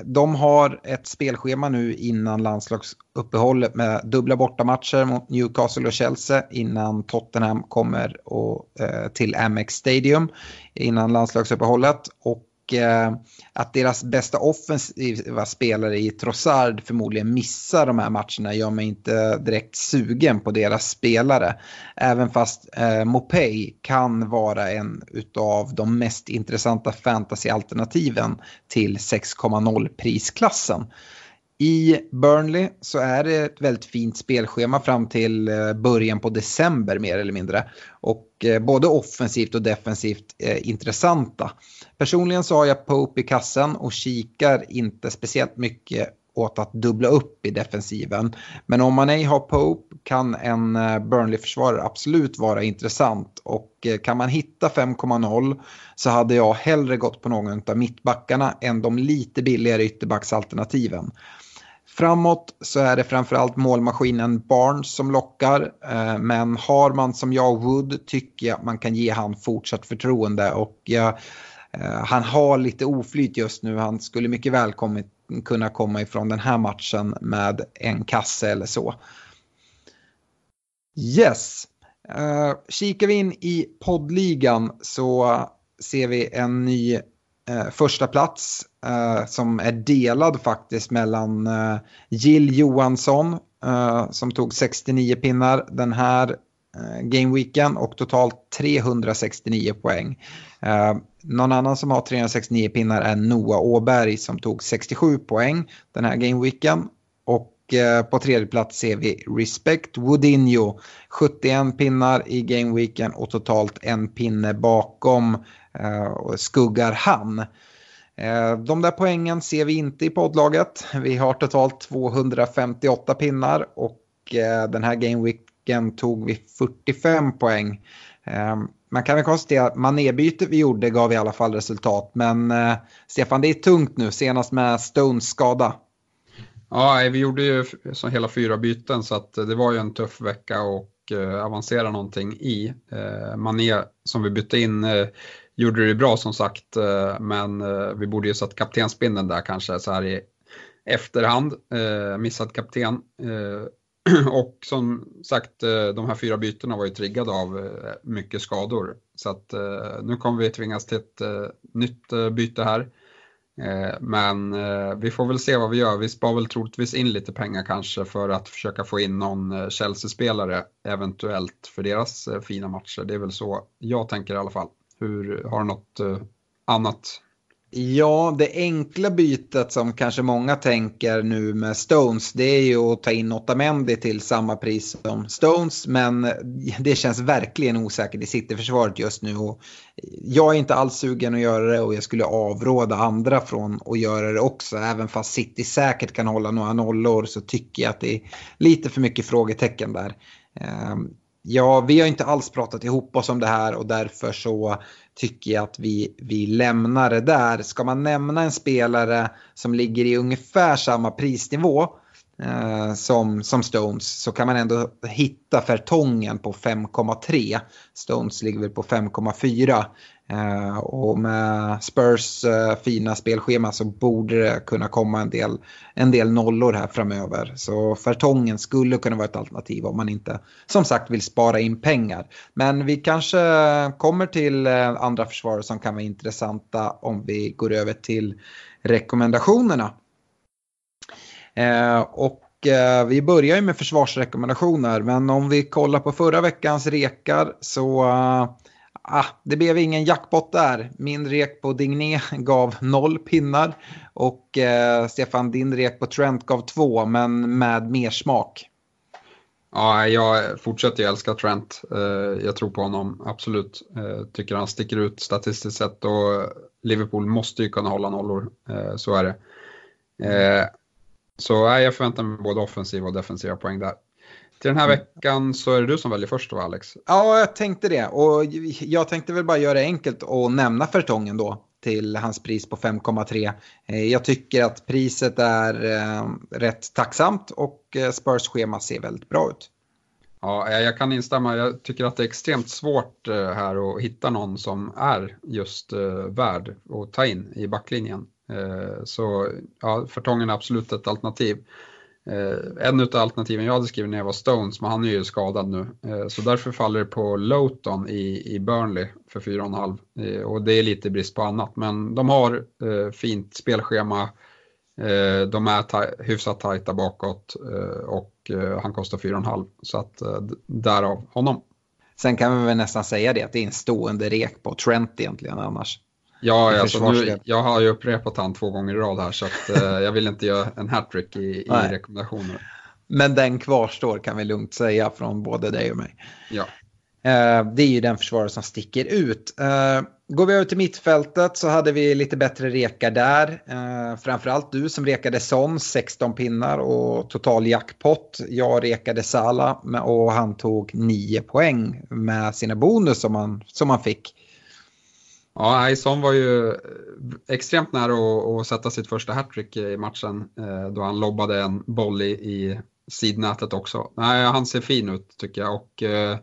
de har ett spelschema nu innan landslagsuppehållet med dubbla bortamatcher mot Newcastle och Chelsea innan Tottenham kommer och, eh, till Amex Stadium innan landslagsuppehållet. Och Eh, att deras bästa offensiva spelare i Trossard förmodligen missar de här matcherna gör mig inte direkt sugen på deras spelare. Även fast eh, kan vara en av de mest intressanta fantasyalternativen till 6,0 prisklassen. I Burnley så är det ett väldigt fint spelschema fram till eh, början på december mer eller mindre. Och eh, både offensivt och defensivt eh, intressanta. Personligen så har jag Pope i kassen och kikar inte speciellt mycket åt att dubbla upp i defensiven. Men om man ej har Pope kan en Burnley-försvarare absolut vara intressant. Och kan man hitta 5,0 så hade jag hellre gått på någon av mittbackarna än de lite billigare ytterbacksalternativen. Framåt så är det framförallt målmaskinen Barnes som lockar. Eh, men har man som jag Wood tycker jag att man kan ge han fortsatt förtroende. Och jag, eh, han har lite oflyt just nu. Han skulle mycket väl kommit, kunna komma ifrån den här matchen med en kasse eller så. Yes. Eh, kikar vi in i poddligan så ser vi en ny eh, första plats eh, som är delad faktiskt mellan eh, Jill Johansson eh, som tog 69 pinnar den här eh, gameweeken och totalt 369 poäng. Eh, någon annan som har 369 pinnar är Noah Åberg som tog 67 poäng den här gameweeken. Och eh, på tredje plats ser vi Respect Woodinho, 71 pinnar i gameweeken och totalt en pinne bakom Eh, skuggar han. Eh, de där poängen ser vi inte i poddlaget. Vi har totalt 258 pinnar och eh, den här gameweeken tog vi 45 poäng. Man kan väl konstatera att manébytet vi gjorde gav i alla fall resultat. Men Stefan, det är tungt nu, senast med Stones skada. Ja, vi gjorde ju så hela fyra byten så att det var ju en tuff vecka och avancera någonting i. Mané som vi bytte in gjorde det bra som sagt, eh, men eh, vi borde ju satt kaptensbindeln där kanske så här i efterhand. Eh, missat kapten. Och som sagt, de här fyra bytena var ju triggade av mycket skador. Så att nu kommer vi tvingas till ett nytt byte här. Men vi får väl se vad vi gör. Vi spar väl troligtvis in lite pengar kanske för att försöka få in någon Chelsea-spelare eventuellt för deras fina matcher. Det är väl så jag tänker i alla fall. Hur, har du något eh, annat? Ja, det enkla bytet som kanske många tänker nu med Stones det är ju att ta in Otamendi till samma pris som Stones. Men det känns verkligen osäkert i Cityförsvaret just nu. Och jag är inte alls sugen att göra det och jag skulle avråda andra från att göra det också. Även fast City säkert kan hålla några nollor så tycker jag att det är lite för mycket frågetecken där. Ehm, Ja, vi har inte alls pratat ihop oss om det här och därför så tycker jag att vi, vi lämnar det där. Ska man nämna en spelare som ligger i ungefär samma prisnivå eh, som, som Stones så kan man ändå hitta Fertongen på 5,3. Stones ligger väl på 5,4. Eh, och med Spurs eh, fina spelschema så borde det kunna komma en del, en del nollor här framöver. Så Fertongen skulle kunna vara ett alternativ om man inte som sagt vill spara in pengar. Men vi kanske kommer till eh, andra försvarare som kan vara intressanta om vi går över till rekommendationerna. Eh, och eh, vi börjar ju med försvarsrekommendationer men om vi kollar på förra veckans rekar så eh, ah, det blev ingen jackpot där. Min rek på Digné gav noll pinnar och eh, Stefan, din rek på Trent gav två, men med mer smak. Ja, jag fortsätter älska Trent. Eh, jag tror på honom, absolut. Eh, tycker han sticker ut statistiskt sett och Liverpool måste ju kunna hålla nollor. Så är det. Så jag förväntar mig både offensiva och defensiva poäng där. Till den här mm. veckan så är det du som väljer först då Alex? Ja, jag tänkte det. Och jag tänkte väl bara göra det enkelt och nämna Fertongen då till hans pris på 5,3. Eh, jag tycker att priset är eh, rätt tacksamt och eh, Spurs schema ser väldigt bra ut. Ja, jag kan instämma. Jag tycker att det är extremt svårt här att hitta någon som är just värd att ta in i backlinjen. Eh, så ja, Fertongen är absolut ett alternativ. Eh, en av alternativen jag hade skrivit ner var Stones, men han är ju skadad nu. Eh, så därför faller det på Lowton i, i Burnley för 4,5. Eh, och det är lite brist på annat, men de har eh, fint spelschema. Eh, de är ta hyfsat tajta bakåt eh, och han kostar 4,5. Så att därav honom. Sen kan vi väl nästan säga det att det är en stående rek på Trent egentligen annars. Ja, alltså nu, jag har ju upprepat han två gånger i rad här så att, eh, jag vill inte göra en hattrick i, i rekommendationer. Men den kvarstår kan vi lugnt säga från både dig och mig. Ja. Eh, det är ju den försvarare som sticker ut. Eh, går vi över till mittfältet så hade vi lite bättre rekar där. Eh, framförallt du som rekade Son 16 pinnar och total jackpot. Jag rekade Sala och han tog 9 poäng med sina bonus som han, som han fick. Ja, Ison var ju eh, extremt nära att, att sätta sitt första hattrick i matchen eh, då han lobbade en boll i, i sidnätet också. Nej, han ser fin ut tycker jag och eh,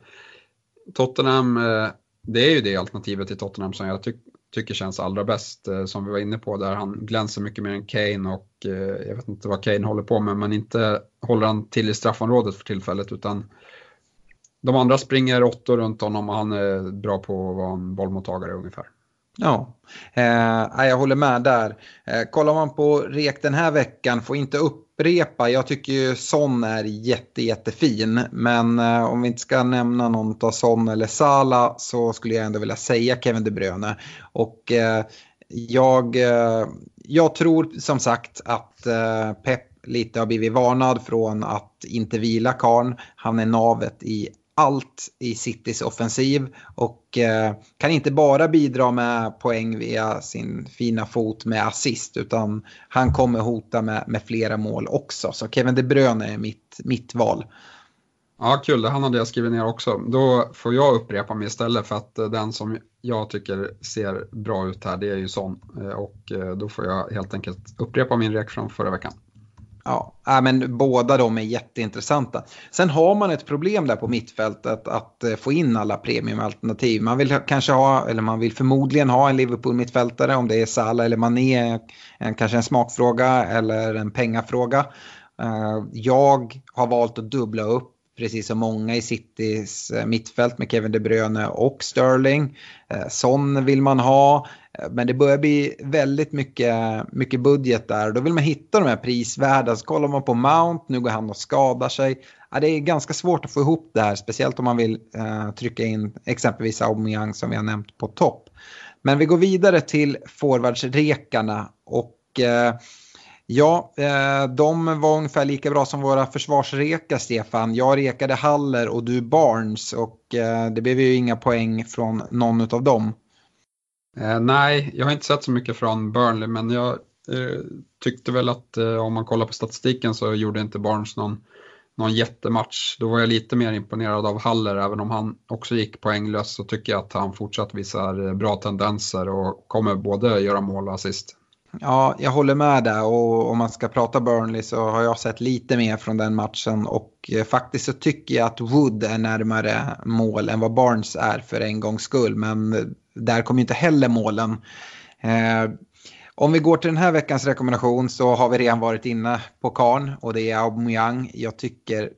Tottenham, eh, det är ju det alternativet i Tottenham som jag ty tycker känns allra bäst eh, som vi var inne på där han glänser mycket mer än Kane och eh, jag vet inte vad Kane håller på med men inte håller han till i straffområdet för tillfället utan de andra springer åttor runt honom och han är bra på att vara en bollmottagare ungefär. Ja, eh, jag håller med där. Eh, kollar man på rek den här veckan, får inte upprepa. Jag tycker ju Son är jätte, jättefin. Men eh, om vi inte ska nämna någon av Son eller Sala så skulle jag ändå vilja säga Kevin De Bruyne. Och eh, jag, eh, jag tror som sagt att eh, Pep lite har blivit varnad från att inte vila karn. Han är navet i allt i Citys offensiv och eh, kan inte bara bidra med poäng via sin fina fot med assist utan han kommer hota med, med flera mål också. Så Kevin De Bruyne är mitt, mitt val. Ja, kul. Han hade jag skrivit ner också. Då får jag upprepa mig istället för att eh, den som jag tycker ser bra ut här det är ju sån. Eh, och eh, då får jag helt enkelt upprepa min rek från förra veckan. Ja, äh, men båda de är jätteintressanta. Sen har man ett problem där på mittfältet att eh, få in alla premiumalternativ. Man vill kanske ha, eller man vill förmodligen ha en Liverpool-mittfältare om det är Salah eller Mané, eh, kanske en smakfråga eller en pengafråga. Eh, jag har valt att dubbla upp precis som många i Citys eh, mittfält med Kevin De Bruyne och Sterling. Eh, Son vill man ha. Eh, men det börjar bli väldigt mycket, mycket budget där. Då vill man hitta de här prisvärda. Så kollar man på Mount, nu går han och skadar sig. Ja, det är ganska svårt att få ihop det här, speciellt om man vill eh, trycka in exempelvis Aubameyang som vi har nämnt på topp. Men vi går vidare till forwardsrekarna och eh, Ja, eh, de var ungefär lika bra som våra försvarsrekar, Stefan. Jag rekade Haller och du Barnes och eh, det blev ju inga poäng från någon av dem. Eh, nej, jag har inte sett så mycket från Burnley men jag tyckte väl att om man kollar på statistiken så gjorde inte Barnes någon, någon jättematch. Då var jag lite mer imponerad av Haller även om han också gick poänglös så tycker jag att han fortsatt visar bra tendenser och kommer både göra mål och assist. Ja, jag håller med där och om man ska prata Burnley så har jag sett lite mer från den matchen och eh, faktiskt så tycker jag att Wood är närmare mål än vad Barnes är för en gångs skull. Men eh, där kommer inte heller målen. Eh, om vi går till den här veckans rekommendation så har vi redan varit inne på Karn och det är Aubameyang. Jag tycker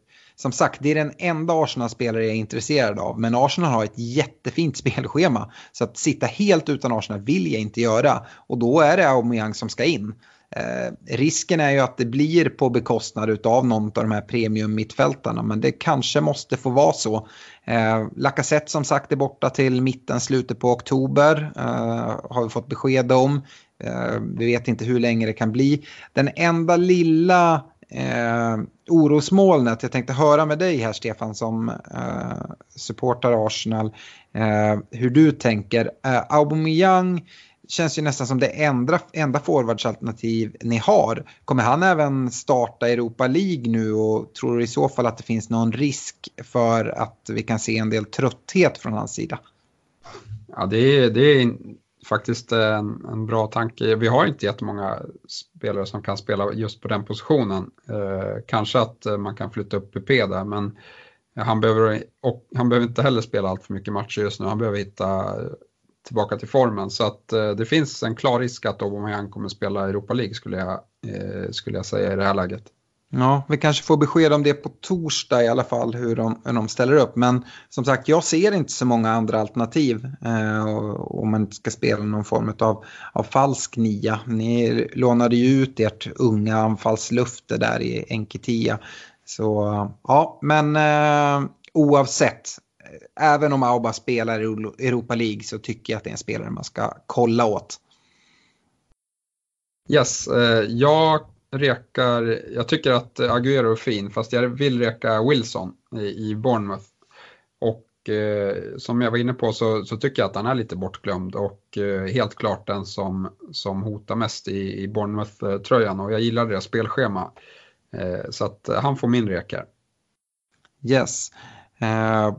som sagt, det är den enda Arsenal-spelare jag är intresserad av. Men Arsenal har ett jättefint spelschema. Så att sitta helt utan Arsenal vill jag inte göra. Och då är det Aubameyang som ska in. Eh, risken är ju att det blir på bekostnad av någon av de här premium-mittfältarna. Men det kanske måste få vara så. Eh, Lacazette som sagt är borta till mitten, slutet på oktober. Eh, har vi fått besked om. Eh, vi vet inte hur länge det kan bli. Den enda lilla eh, orosmolnet. Jag tänkte höra med dig här Stefan som eh, supportar Arsenal. Eh, hur du tänker. Eh, Aubameyang känns ju nästan som det enda, enda forwardsalternativ ni har. Kommer han även starta Europa League nu och tror du i så fall att det finns någon risk för att vi kan se en del trötthet från hans sida? Ja, det är, det är faktiskt en, en, bra tanke. Vi har inte jättemånga spelare som kan spela just på den positionen. Eh, kanske att eh, man kan flytta upp PP där men han behöver, och han behöver inte heller spela allt för mycket matcher just nu. Han behöver hitta eh, tillbaka till formen så att eh, det finns en klar risk att Aubameyang kommer spela Europa League skulle jag, eh, skulle jag säga i det här läget. Ja, vi kanske får besked om det på torsdag i alla fall, hur de, hur de ställer upp. Men som sagt, jag ser inte så många andra alternativ eh, om man ska spela någon form av, av falsk nia. Ni lånade ju ut ert unga anfallslufte där i Enketia. Så ja, men eh, oavsett, även om Auba spelar i Europa League så tycker jag att det är en spelare man ska kolla åt. Yes, eh, jag rekar, jag tycker att Agüero är fin fast jag vill reka Wilson i, Bournemouth. Och eh, som jag var inne på så, så, tycker jag att han är lite bortglömd och eh, helt klart den som, som hotar mest i, i Bournemouth-tröjan och jag gillar deras spelschema. Eh, så att han får min rekar. Yes. Eh,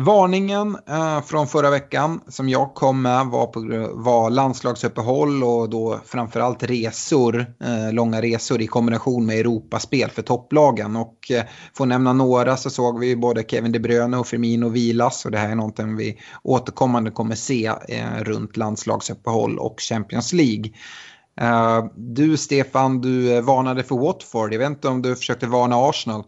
Varningen eh, från förra veckan som jag kom med var, på, var landslagsuppehåll och då framförallt resor, eh, långa resor i kombination med Europaspel för topplagen. Och eh, får nämna några så såg vi både Kevin De Bruyne och Firmino vilas och det här är någonting vi återkommande kommer se eh, runt landslagsuppehåll och Champions League. Eh, du Stefan, du eh, varnade för Watford. Jag vet inte om du försökte varna Arsenal.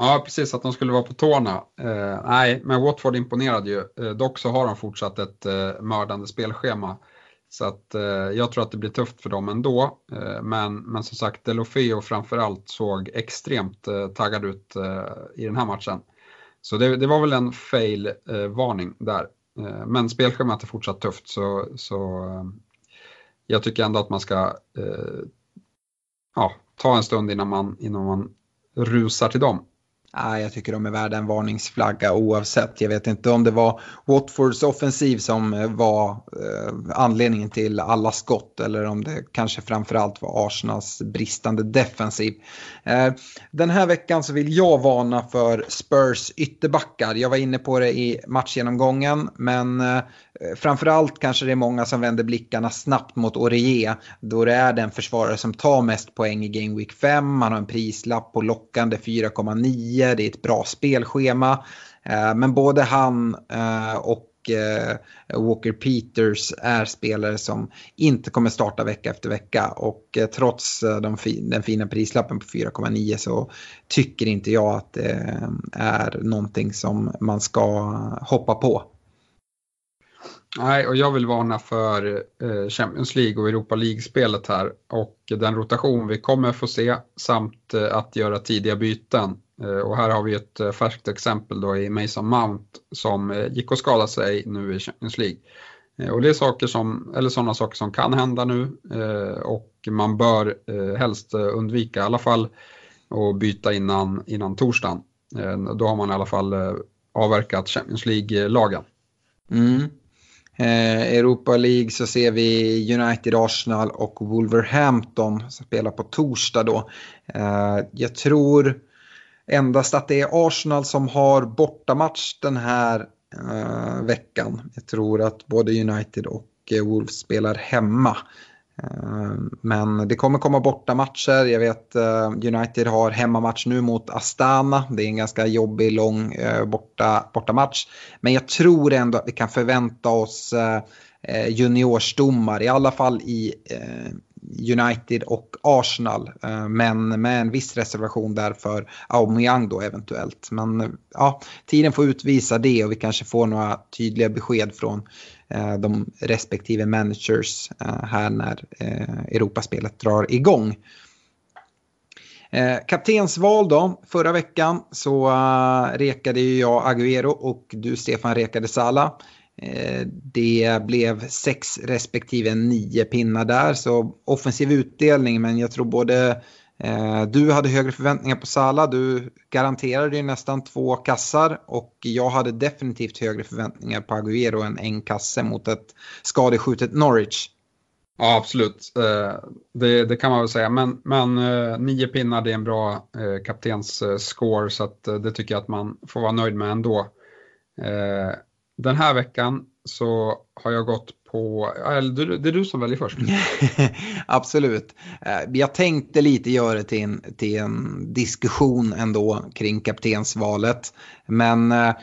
Ja, precis att de skulle vara på tårna. Eh, nej, men Watford imponerade ju. Eh, dock så har de fortsatt ett eh, mördande spelschema. Så att eh, jag tror att det blir tufft för dem ändå. Eh, men, men som sagt, Delofeo framförallt såg extremt eh, taggad ut eh, i den här matchen. Så det, det var väl en fail-varning eh, där. Eh, men spelschemat är fortsatt tufft så, så eh, jag tycker ändå att man ska ja, ta en stund innan man, innan man rusar till dem. Nej, jag tycker de är värda en varningsflagga oavsett. Jag vet inte om det var Watfords offensiv som eh, var eh, anledningen till alla skott eller om det kanske framförallt var Arsenals bristande defensiv. Eh, den här veckan så vill jag varna för Spurs ytterbackar. Jag var inne på det i matchgenomgången men eh, Eh, framförallt kanske det är många som vänder blickarna snabbt mot Orie då det är den försvarare som tar mest poäng i Game Week 5. Han har en prislapp på lockande 4,9 det är ett bra spelschema. Eh, men både han eh, och Walker Peters är spelare som inte kommer starta vecka efter vecka och trots den fina prislappen på 4,9 så tycker inte jag att det är någonting som man ska hoppa på. Nej, och jag vill varna för eh, Champions League och Europa League-spelet här och den rotation vi kommer få se samt eh, att göra tidiga byten. Eh, och här har vi ett färskt exempel då i Mason Mount som gick och skadade sig nu i Champions League. Och det är saker som, eller sådana saker som kan hända nu och man bör helst undvika i alla fall att byta innan, innan torsdagen. Då har man i alla fall avverkat Champions League-lagen. Mm. Eh, Europa League så ser vi United, Arsenal och Wolverhampton som spelar på torsdag då. Eh, jag tror Endast att det är Arsenal som har bortamatch den här eh, veckan. Jag tror att både United och Wolves spelar hemma. Ehm, men det kommer komma bortamatcher. Jag vet eh, United har hemmamatch nu mot Astana. Det är en ganska jobbig, lång eh, borta, bortamatch. Men jag tror ändå att vi kan förvänta oss eh, juniorsdomar, i alla fall i United och Arsenal. Men med en viss reservation där för Aubameyang då eventuellt. Men ja, tiden får utvisa det och vi kanske får några tydliga besked från Eh, de respektive managers eh, här när eh, Europaspelet drar igång. kaptensval då, förra veckan så rekade ju jag Agüero och du Stefan rekade Sala. Eh, det blev sex respektive nio pinnar där, så offensiv utdelning, men jag tror både Eh, du hade högre förväntningar på Sala, du garanterade ju nästan två kassar och jag hade definitivt högre förväntningar på Agüero än en kasse mot ett skadeskjutet Norwich. Ja, absolut. Eh, det, det, kan man väl säga. Men, men eh, nio pinnar det är en bra kaptensscore så att det tycker jag att man får vara nöjd med ändå. Den här veckan så har jag gått på, det är du som väljer först. Absolut. Eh, jag tänkte lite göra det till en, till en diskussion ändå kring kaptensvalet. Men eh,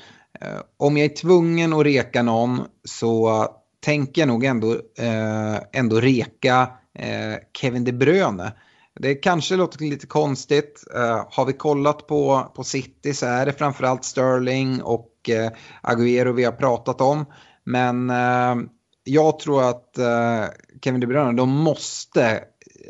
om jag är tvungen att reka någon så tänker jag nog ändå, eh, ändå reka eh, Kevin De Bruyne. Det kanske låter lite konstigt. Uh, har vi kollat på, på City så är det framförallt Sterling och eh, uh, Agüero vi har pratat om. Men uh, jag tror att eh, Kevin De Bruyne, de måste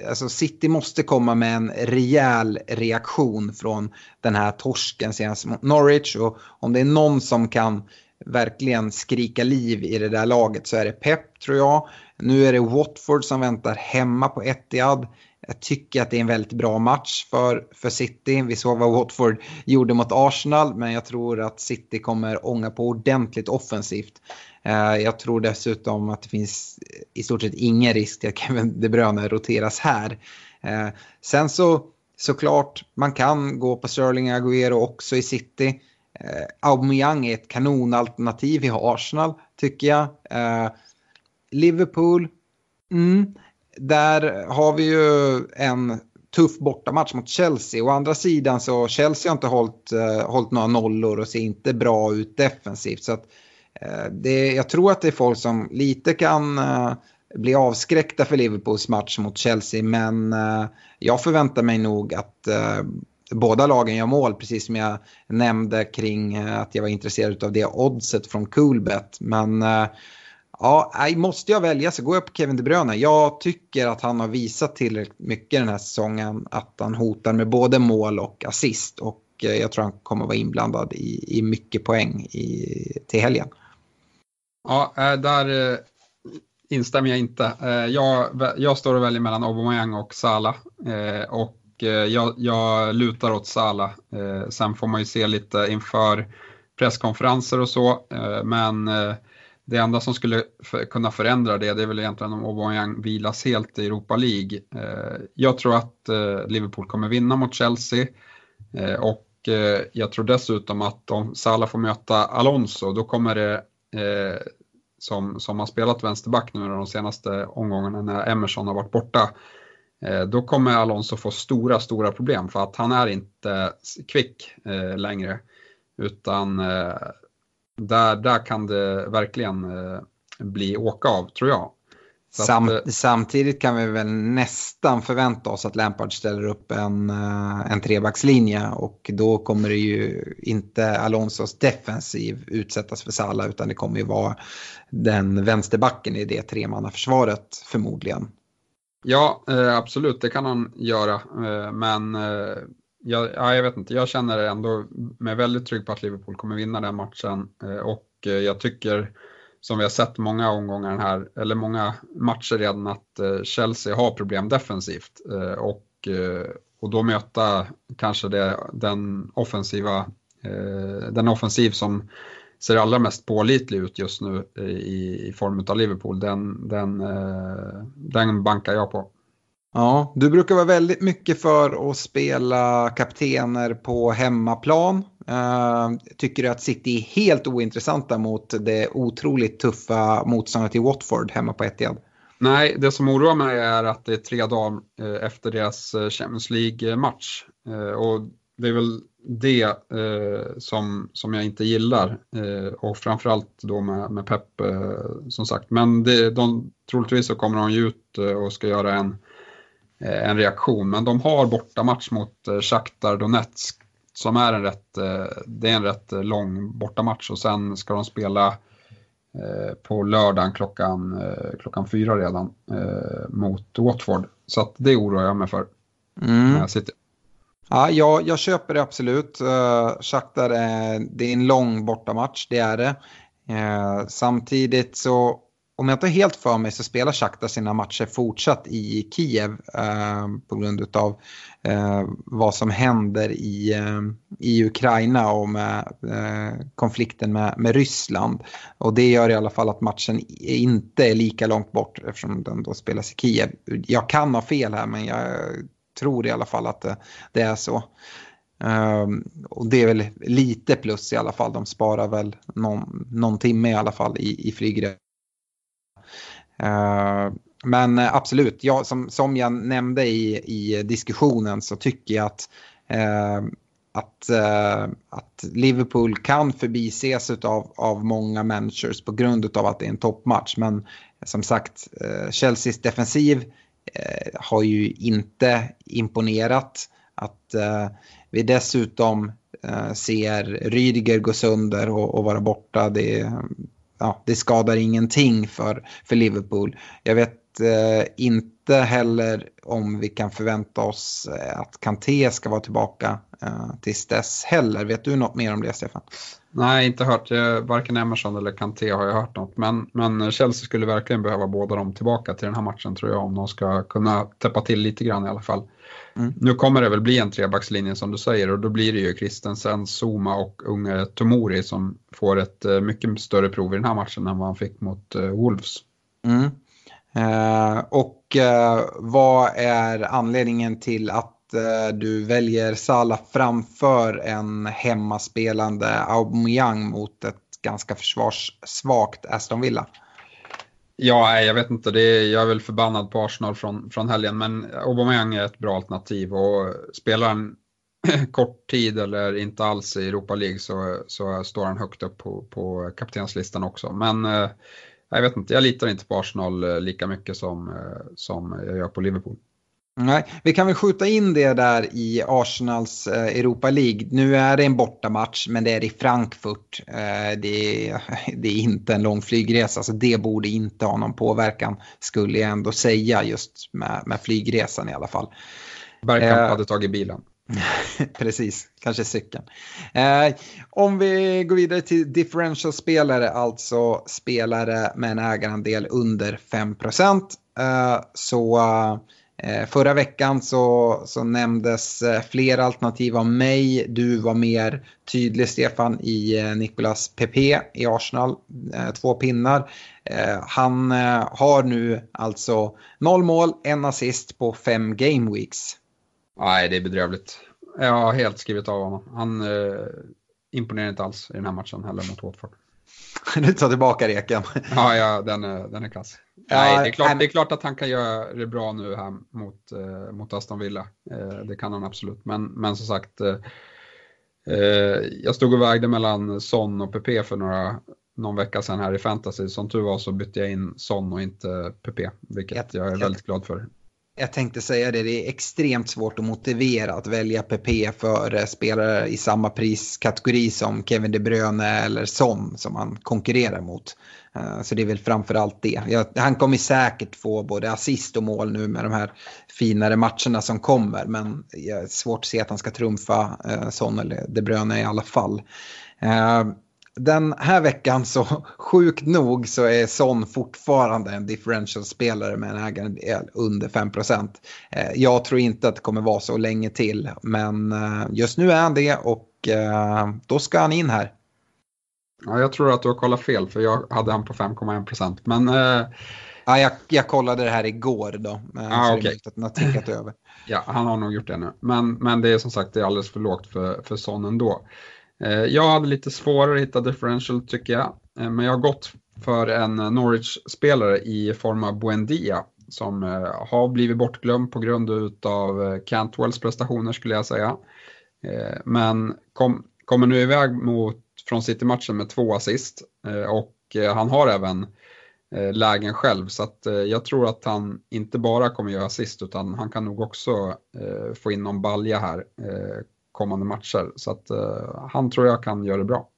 alltså City måste komma med en rejäl reaktion från den här torsken senast mot Norwich. Och om det är någon som kan verkligen skrika liv i det där laget så är det Pep tror jag. Nu är det Watford som väntar hemma på Etihad. Jag tycker att det är en väldigt bra match för, för City. Vi såg vad Watford gjorde mot Arsenal men jag tror att City kommer ånga på ordentligt offensivt. Eh, jag tror dessutom att det finns i stort sett ingen risk att Kevin De Bruyne roteras här. Eh, sen så såklart, man kan gå på Sterling Agüero också i City. Eh, Aubameyang är ett kanonalternativ i Arsenal tycker jag. Liverpool, mm, där har vi ju en tuff bortamatch mot Chelsea. Å andra sidan så Chelsea har inte hållit, hållit några nollor och ser inte bra ut defensivt. Så att Eh, Eh, det, jag tror att det är folk som lite kan eh, bli avskräckta för Liverpools match mot Chelsea. Men eh, jag förväntar mig nog att båda lagen gör mål. Precis som jag nämnde kring att jag var intresserad av det oddset från Coolbet. Men ja, måste jag välja så går jag på Kevin De Bruyne. Jag tycker att han har visat tillräckligt mycket den här säsongen. Att han hotar med både mål och assist. Och jag tror han kommer vara inblandad i, i mycket poäng i, till helgen. Ja, eh, där eh, instämmer jag inte. Eh, jag, jag står och väljer mellan Aubameyang och Salah. Och jag, jag lutar åt Salah. Sen får man ju se lite inför presskonferenser och så. Men det enda som skulle kunna förändra det, det är väl egentligen om Aubameyang vilas helt i Europa League. Jag tror att Liverpool kommer vinna mot Chelsea. Och jag tror dessutom att om Salah får möta Alonso, då kommer det eh, som, som har spelat vänsterback nu de senaste omgångarna när Emerson har varit borta. Eh, då kommer Alonso få stora, stora problem för att han är inte kvick eh, längre. Utan eh, där, där kan det verkligen eh, bli åka av, tror jag. Sam, att, samtidigt kan vi väl nästan förvänta oss att Lampard ställer upp en, eh, en trebackslinje och då kommer det ju inte Alonsos defensiv utsättas för Salla utan det kommer ju vara den vänsterbacken i det tremannaförsvaret förmodligen. Ja, eh, absolut, det kan han göra. Eh, men jag, ja, jag vet inte, jag känner ändå mig väldigt trygg på att Liverpool kommer vinna den matchen och jag tycker som vi har sett många omgångar här, eller många matcher redan, att eh, Chelsea har problem defensivt. Eh, och, eh, och då möta kanske det, den offensiva, den offensiv som ser allra mest pålitlig ut just nu i, i form av Liverpool, den, den, den bankar jag på. Ja, du brukar vara väldigt mycket för att spela kaptener på hemmaplan. Uh, tycker du att City är helt ointressanta mot det otroligt tuffa motståndet i Watford hemma på Etihad? Nej, det som oroar mig är att det är tre dagar eh, efter deras eh, Champions League-match. och det är väl det som, som jag inte gillar. och framförallt då med, med Pep som sagt. Men det, de, troligtvis så kommer de ju ut och ska göra en en reaktion. Men de har bortamatch mot eh, Shakhtar Donetsk som är en rätt, eh, det är en rätt lång bortamatch och sen ska de spela på lördagen klockan, klockan fyra redan mot Watford. Så det oroar jag mig för. Mm. City. Ja, jag, jag köper det absolut. Uh, Shakhtar är, det är en lång bortamatch, det är det. Samtidigt så om jag inte helt för mig så spelar Shakhtar sina matcher fortsatt i Kiev eh, på grund av eh, vad som händer i, eh, i Ukraina och med eh, konflikten med, med Ryssland. Och det gör i alla fall att matchen inte är lika långt bort eftersom den då spelas i Kiev. Jag kan ha fel här men jag tror i alla fall att det, det är så. Um, och det är väl lite plus i alla fall. De sparar väl någon, någon timme i alla fall i, i Eh, men eh, absolut, jag, som, som jag nämnde i, i diskussionen så tycker jag att, eh, att, eh, att Liverpool kan förbises av, av många managers på grund av att det är en toppmatch. Men som sagt, eh, Chelseas defensiv har ju inte imponerat. Att vi dessutom ser Rydiger gå sönder och, och vara borta, det, ja, det skadar ingenting för, för Liverpool. Jag vet eh, inte heller om vi kan förvänta oss eh, att Kanté ska vara tillbaka eh, tills dess heller. Vet du något mer om det Stefan? Nej, inte hört. Varken Emerson eller Kanté har jag hört något. Men, men Chelsea skulle verkligen behöva båda dem tillbaka till den här matchen tror jag om de ska kunna täppa till lite grann i alla fall. Mm. Nu kommer det väl bli en trebackslinje som du säger och då blir det ju Christensen, Zuma och unge Tomori som får ett eh, mycket större prov i den här matchen än vad han fick mot uh, Wolves. Mm. Uh, och uh, vad är anledningen till att du väljer Salah framför en hemmaspelande Aubameyang mot ett ganska försvarssvagt Aston Villa? Ja, jag vet inte. Det är, jag är väl förbannad på Arsenal från, från helgen, men Aubameyang är ett bra alternativ och spelar han kort tid eller inte alls i Europa League så, så står han högt upp på, på kaptenslistan också. Men eh, jag vet inte, jag litar inte på Arsenal eh, lika mycket som, eh, som jag gör på Liverpool. Nej, vi kan väl skjuta in det där i Arsenals eh, Europa League. Nu är det en bortamatch men det är i Frankfurt. Eh, det, är, det är inte en lång flygresa så det borde inte ha någon påverkan skulle jag ändå säga just med, med flygresan i alla fall. Bergkamp eh, hade tagit bilen. Precis, kanske cykeln. Eh, om vi går vidare till differential-spelare, alltså spelare med en ägarandel under 5 eh, så förra veckan så, så nämndes eh, flera alternativ av mig. Du var mer tydlig Stefan i eh, Nicolas Pepe i Arsenal. Två pinnar. Han har nu alltså noll mål, en assist på fem game weeks. Nej, det är bedrövligt. Jag har helt skrivit av honom. Han eh, imponerar inte alls i den här matchen heller mot Watford. du tar tillbaka reken. ja, ja den, är, den är klass. Nej, det är, klart, det är klart att han kan göra det bra nu här mot, eh, mot Aston Villa. Eh, det kan han absolut. Men, men som sagt, eh, eh jag stod och vägde mellan Son och PP för några, någon vecka sedan här i fantasy. Som tur var så bytte jag in Son och inte PP, vilket jag, jag är väldigt glad för. Jag tänkte säga det, det är extremt svårt att motivera att välja PP för eh, spelare i samma priskategori som Kevin De Bruyne eller Son som han konkurrerar mot. Eh, så det är väl framförallt det. Han kommer säkert få både assist och mål nu med de här finare matcherna som kommer. Men det är svårt att se att han ska trumfa eh, Son eller De Bruyne i alla fall. Eh, Eh, den här veckan så sjukt nog så är Son fortfarande en differential-spelare med en ägare under 5% Jag tror inte att det kommer vara så länge till men just nu är han det och då ska han in här. Ja, jag tror att du har kollat fel för jag hade han på 5,1 procent. Men... Eh... Ja, jag, jag kollade det här igår då. Ah, så okay. att den har tickat över. Ja, han har nog gjort det nu. Men, men det är som sagt det är alldeles för lågt för, för Son ändå. Eh, jag hade lite svårare att hitta differential tycker jag. Eh, men jag har gått för en eh, Norwich-spelare i form av Buendia som har blivit bortglömd på grund av Cantwells prestationer skulle jag säga. Men kom, kommer nu iväg mot från City-matchen med två assist och han har även lägen själv så att jag tror att han inte bara kommer göra assist utan han kan nog också få in någon balja här kommande matcher så att han tror jag kan göra det bra.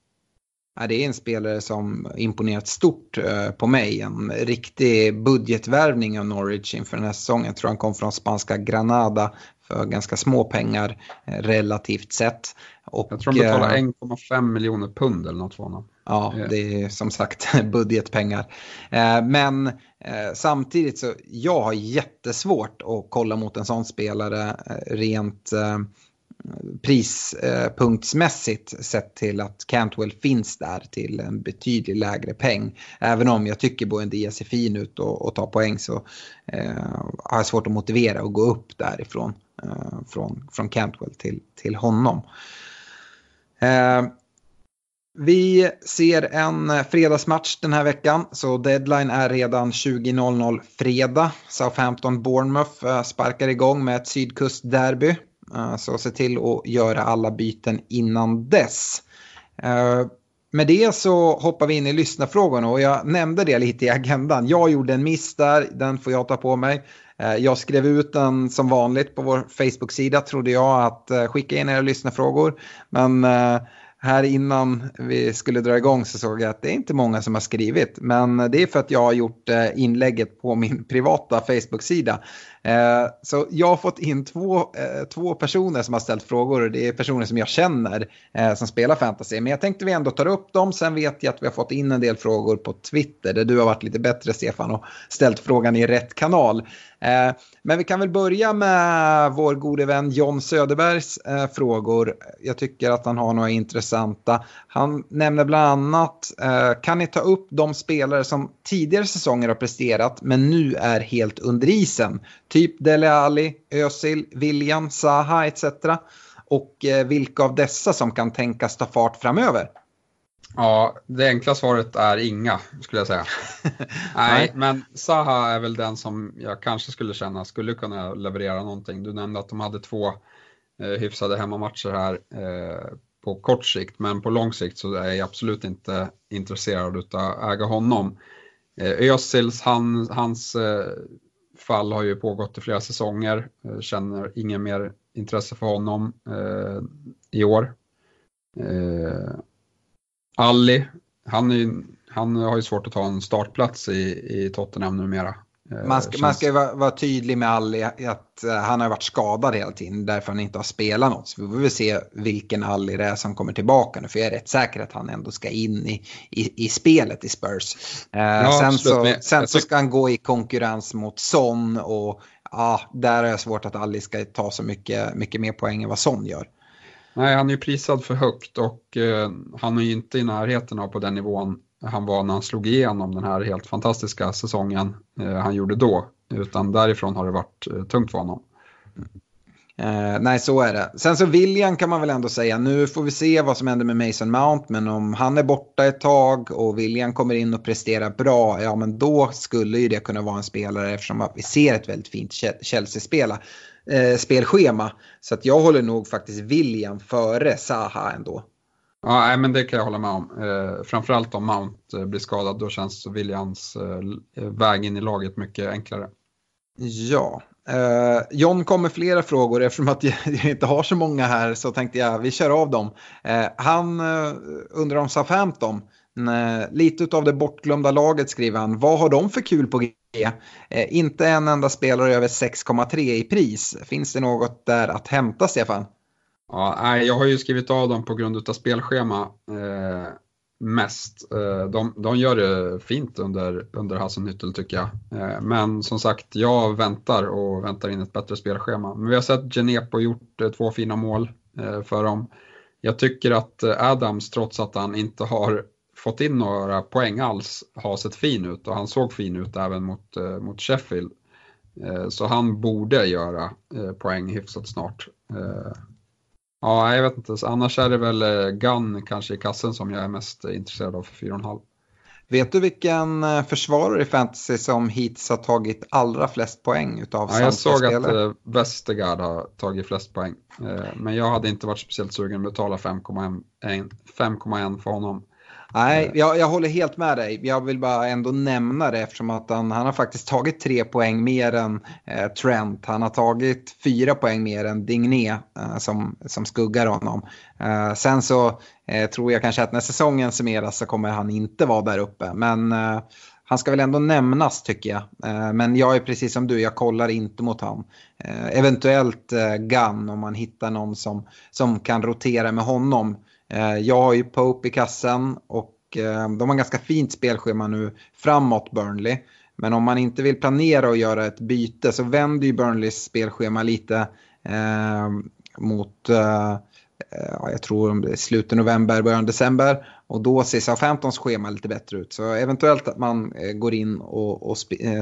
Ja, det är en spelare som imponerat stort på mig. En riktig budgetvärvning av Norwich inför den här säsongen. Jag tror han kom från spanska Granada för ganska små pengar relativt sett. Och, jag tror de betalar 1,5 eh, miljoner pund eller något för honom. Ja, det är som sagt budgetpengar. Eh, men eh, samtidigt så jag har jättesvårt att kolla mot en sån spelare rent prispunktsmässigt sett till att Cantwell finns där till en betydligt lägre peng. Även om jag tycker Buendia ser fin ut och, och tar poäng så eh, har jag svårt att motivera och gå upp därifrån. Eh, från, från Cantwell till, till honom. Eh, vi ser en fredagsmatch den här veckan, så deadline är redan 20.00 fredag. Southampton-Bournemouth eh, sparkar igång med ett sydkustderby. Eh, så se till att göra alla byten innan dess. Eh, med det så hoppar vi in i lyssnarfrågorna och jag nämnde det lite i agendan. Jag gjorde en miss där, den får jag ta på mig. Eh, jag skrev ut den som vanligt på vår Facebook-sida trodde jag att skicka in era lyssnarfrågor. Men här innan vi skulle dra igång så såg jag att det är inte många som har skrivit. Men det är för att jag har gjort inlägget på min privata Facebook-sida. Eh, så jag har fått in två, eh, två personer som har ställt frågor och det är personer som jag känner eh, som spelar fantasy. Men jag tänkte vi ändå tar upp dem. Sen vet jag att vi har fått in en del frågor på Twitter där du har varit lite bättre Stefan och ställt frågan i rätt kanal. Eh, men vi kan väl börja med vår gode vän John Söderbergs eh, frågor. Jag tycker att han har några intressanta. Han nämner bland annat, eh, kan ni ta upp de spelare som tidigare säsonger har presterat men nu är helt under isen? Typ Dele Alli, Özil, William, Zaha etc. Och vilka av dessa som kan tänkas ta fart framöver? Ja, det enkla svaret är inga skulle jag säga. Nej, men Zaha är väl den som jag kanske skulle känna skulle kunna leverera någonting. Du nämnde att de hade två eh, hyfsade hemmamatcher här eh, på kort sikt, men på lång sikt så är jag absolut inte intresserad av att äga honom. Eh, Özils, han, hans eh, fall har ju pågått i flera säsonger. Eh, känner ingen mer intresse för honom eh, i år. Eh, Alli, han, är, han har ju svårt att ta en startplats i, i Tottenham numera. Eh, man ska, känns... man ska vara, vara, tydlig med Alli att uh, han har varit skadad hela tiden därför han inte har spelat något. Så vi får väl se vilken Alli det är som kommer tillbaka nu för jag är rätt säker att han ändå ska in i, i, i spelet i Spurs. Uh, ja, sen så, sen så ska han gå i konkurrens mot Son och ja, där är det svårt att Alli ska ta så mycket, mycket mer poäng än vad Son gör. Nej, han är ju prisad för högt och eh, han är ju inte i närheten av på den nivån han var när han slog igenom den här helt fantastiska säsongen eh, han gjorde då. Utan därifrån har det varit eh, tungt för honom. Eh, nej, så är det. Sen så William kan man väl ändå säga, nu får vi se vad som händer med Mason Mount, men om han är borta ett tag och William kommer in och presterar bra, ja men då skulle ju det kunna vara en spelare eftersom vi ser ett väldigt fint Chelsea-spela. Eh, spelschema. Så att jag håller nog faktiskt William före Saha ändå. Ja, men det kan jag hålla med om. Eh, framförallt om Mount eh, blir skadad, då känns Williams eh, väg in i laget mycket enklare. Ja, eh, John kom med flera frågor eftersom att jag inte har så många här så tänkte jag vi kör av dem. Eh, han eh, undrar om Southampton. Eh, lite av det bortglömda laget skriver han. Vad har de för kul på G? Eh, inte en enda spelare över 6,3 i pris. Finns det något där att hämta Stefan? Ja, jag har ju skrivit av dem på grund av spelschema eh, mest. Eh, de, de, gör det fint under, under Hasselnyttel tycker jag. Eh, men som sagt, jag väntar och väntar in ett bättre spelschema. Men vi har sett Genepo gjort eh, två fina mål för dem. Jag tycker att Adams, trots att han inte har fått in några poäng alls, har sett fin ut och han såg fin ut även mot, mot Sheffield. Så han borde göra poäng hyfsat snart. Ja, jag vet inte. Annars är det väl eh, Gun kanske i kassen som jag är mest intresserad av för 4,5. Vet du vilken eh, försvarare i fantasy som hittills har tagit allra flest poäng utav ja, Jag såg att äh, Westergaard har tagit flest poäng. men jag hade inte varit speciellt sugen att betala 5,1 för honom. Nej, jag, jag håller helt med dig. Jag vill bara ändå nämna det eftersom att han, han har faktiskt tagit tre poäng mer än eh, Trent. Han har tagit fyra poäng mer än Digné eh, som, som skuggar honom. Eh, sen så eh, tror jag kanske att när säsongen summeras så kommer han inte vara där uppe. Men eh, han ska väl ändå nämnas tycker jag. Eh, men jag är precis som du, jag kollar inte mot han. eventuellt Gunn om man hittar någon som, som kan rotera med honom. Eh, jag har ju Pope i kassen och eh, de har ganska fint spelschema nu framåt Burnley. Men om man inte vill planera och göra ett byte så vänder ju Burnleys spelschema lite eh, mot, eh, eh jag tror det är slutet november, början december. Och då ser Southamptons schema lite bättre ut. Så eventuellt att man går in och, och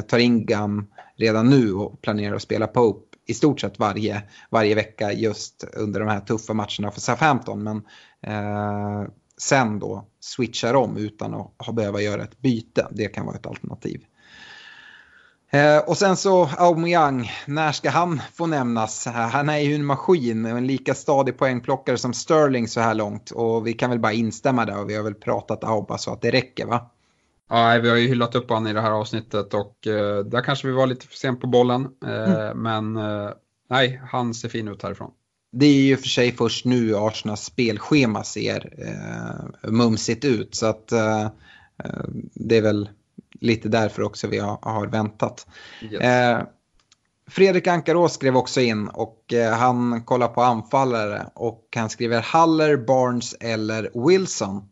tar in Gam redan nu och planerar att spela Pope i stort sett varje, varje vecka just under de här tuffa matcherna för Southampton. Men eh, sen då switchar om utan att ha behöva göra ett byte. Det kan vara ett alternativ. Eh, och sen så Aubameyang, när ska han få nämnas? Han är ju en maskin, en lika stadig poängplockare som Sterling så här långt. Och vi kan väl bara instämma där och vi har väl pratat Auba så att det räcker va? Ja, vi har ju hyllat upp honom i det här avsnittet och eh, där kanske vi var lite för sent på bollen. Eh, mm. Men eh, nej, han ser fin ut härifrån. Det är ju för sig först nu Arsenals spelschema ser eh, mumsigt ut. Så att eh, det är väl lite därför också vi har, har väntat. Yes. Eh, Fredrik Ankarås skrev också in och eh, han kollar på anfallare och han skriver Haller, Barnes eller Wilson.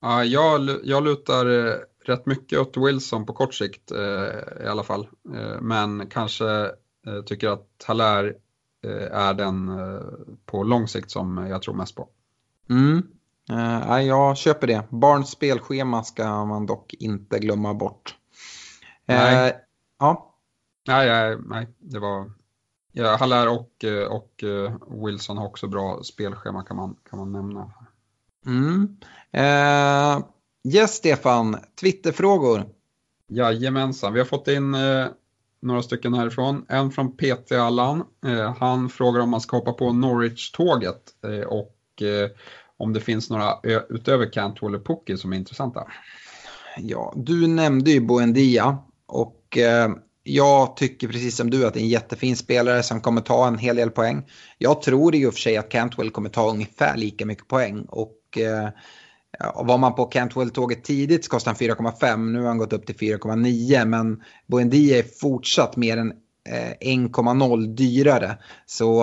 Ja, jag, jag lutar eh, rätt mycket åt Wilson på kort sikt eh, i alla fall. Eh, men kanske eh, tycker att Haller eh, är den på lång sikt som jag tror mest på. Mm. Uh, jag köper det. Barns spelschema ska man dock inte glömma bort. Nej. Uh, ja. Nej, nej, nej, det var... Ja, Haller och, och Wilson har också bra spelschema kan man, kan man nämna. Mm. Uh, yes, Stefan. Twitterfrågor. Jajamensan, vi har fått in eh, några stycken härifrån. En från PT Allan. Eh, han frågar om man ska hoppa på Norwich-tåget eh, och eh, om det finns några utöver Cantwell och Pookie som är intressanta. Ja, du nämnde ju Boendia och eh, jag tycker precis som du att det är en jättefin spelare som kommer ta en hel del poäng. Jag tror i och för sig att Cantwell kommer ta ungefär lika mycket poäng och eh, var man på Cantwell-tåget tidigt så kostade han 4,5. Nu har han gått upp till 4,9 men Boendia är fortsatt mer än eh, 1,0 dyrare. Så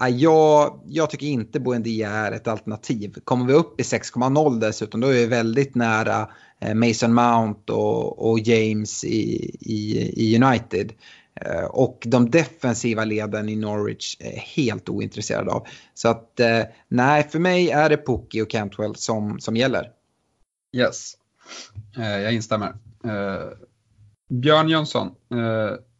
eh, jag, jag tycker inte Buendia är ett alternativ. Kommer vi upp i 6,0 dessutom då är vi väldigt nära eh, Mason Mount och, och James i, i, i United. Eh, och de defensiva leden i Norwich är helt ointresserade av. Så att eh, nej, för mig är det Pookie och Cantwell som, som gäller. Yes, jag instämmer. Björn Jönsson,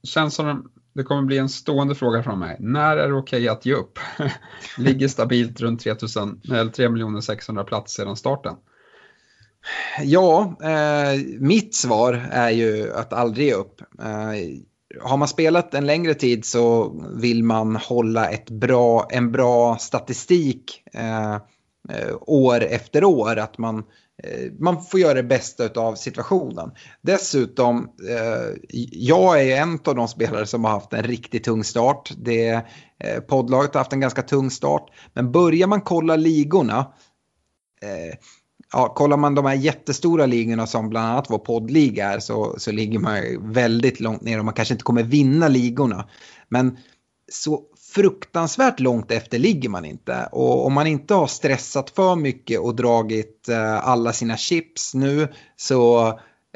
känns som det kommer bli en stående fråga från mig. När är det okej okay att ge upp? Ligger stabilt runt 3000, eller 3 600 plats sedan starten. Ja, eh, mitt svar är ju att aldrig ge upp. Eh, har man spelat en längre tid så vill man hålla ett bra, en bra statistik eh, eh år efter år. Att man Eh, man får göra det bästa av situationen. Dessutom, eh, jag är en av de spelare som har haft en riktigt tung start. Det, eh, poddlaget har haft en ganska tung start. Men börjar man kolla ligorna, eh, ja, kollar man de här jättestora ligorna som bland annat vår poddliga är så, så ligger man väldigt långt ner och man kanske inte kommer vinna ligorna. Men så fruktansvärt långt efter ligger man inte. Och om man inte har stressat för mycket och dragit eh, alla sina chips nu så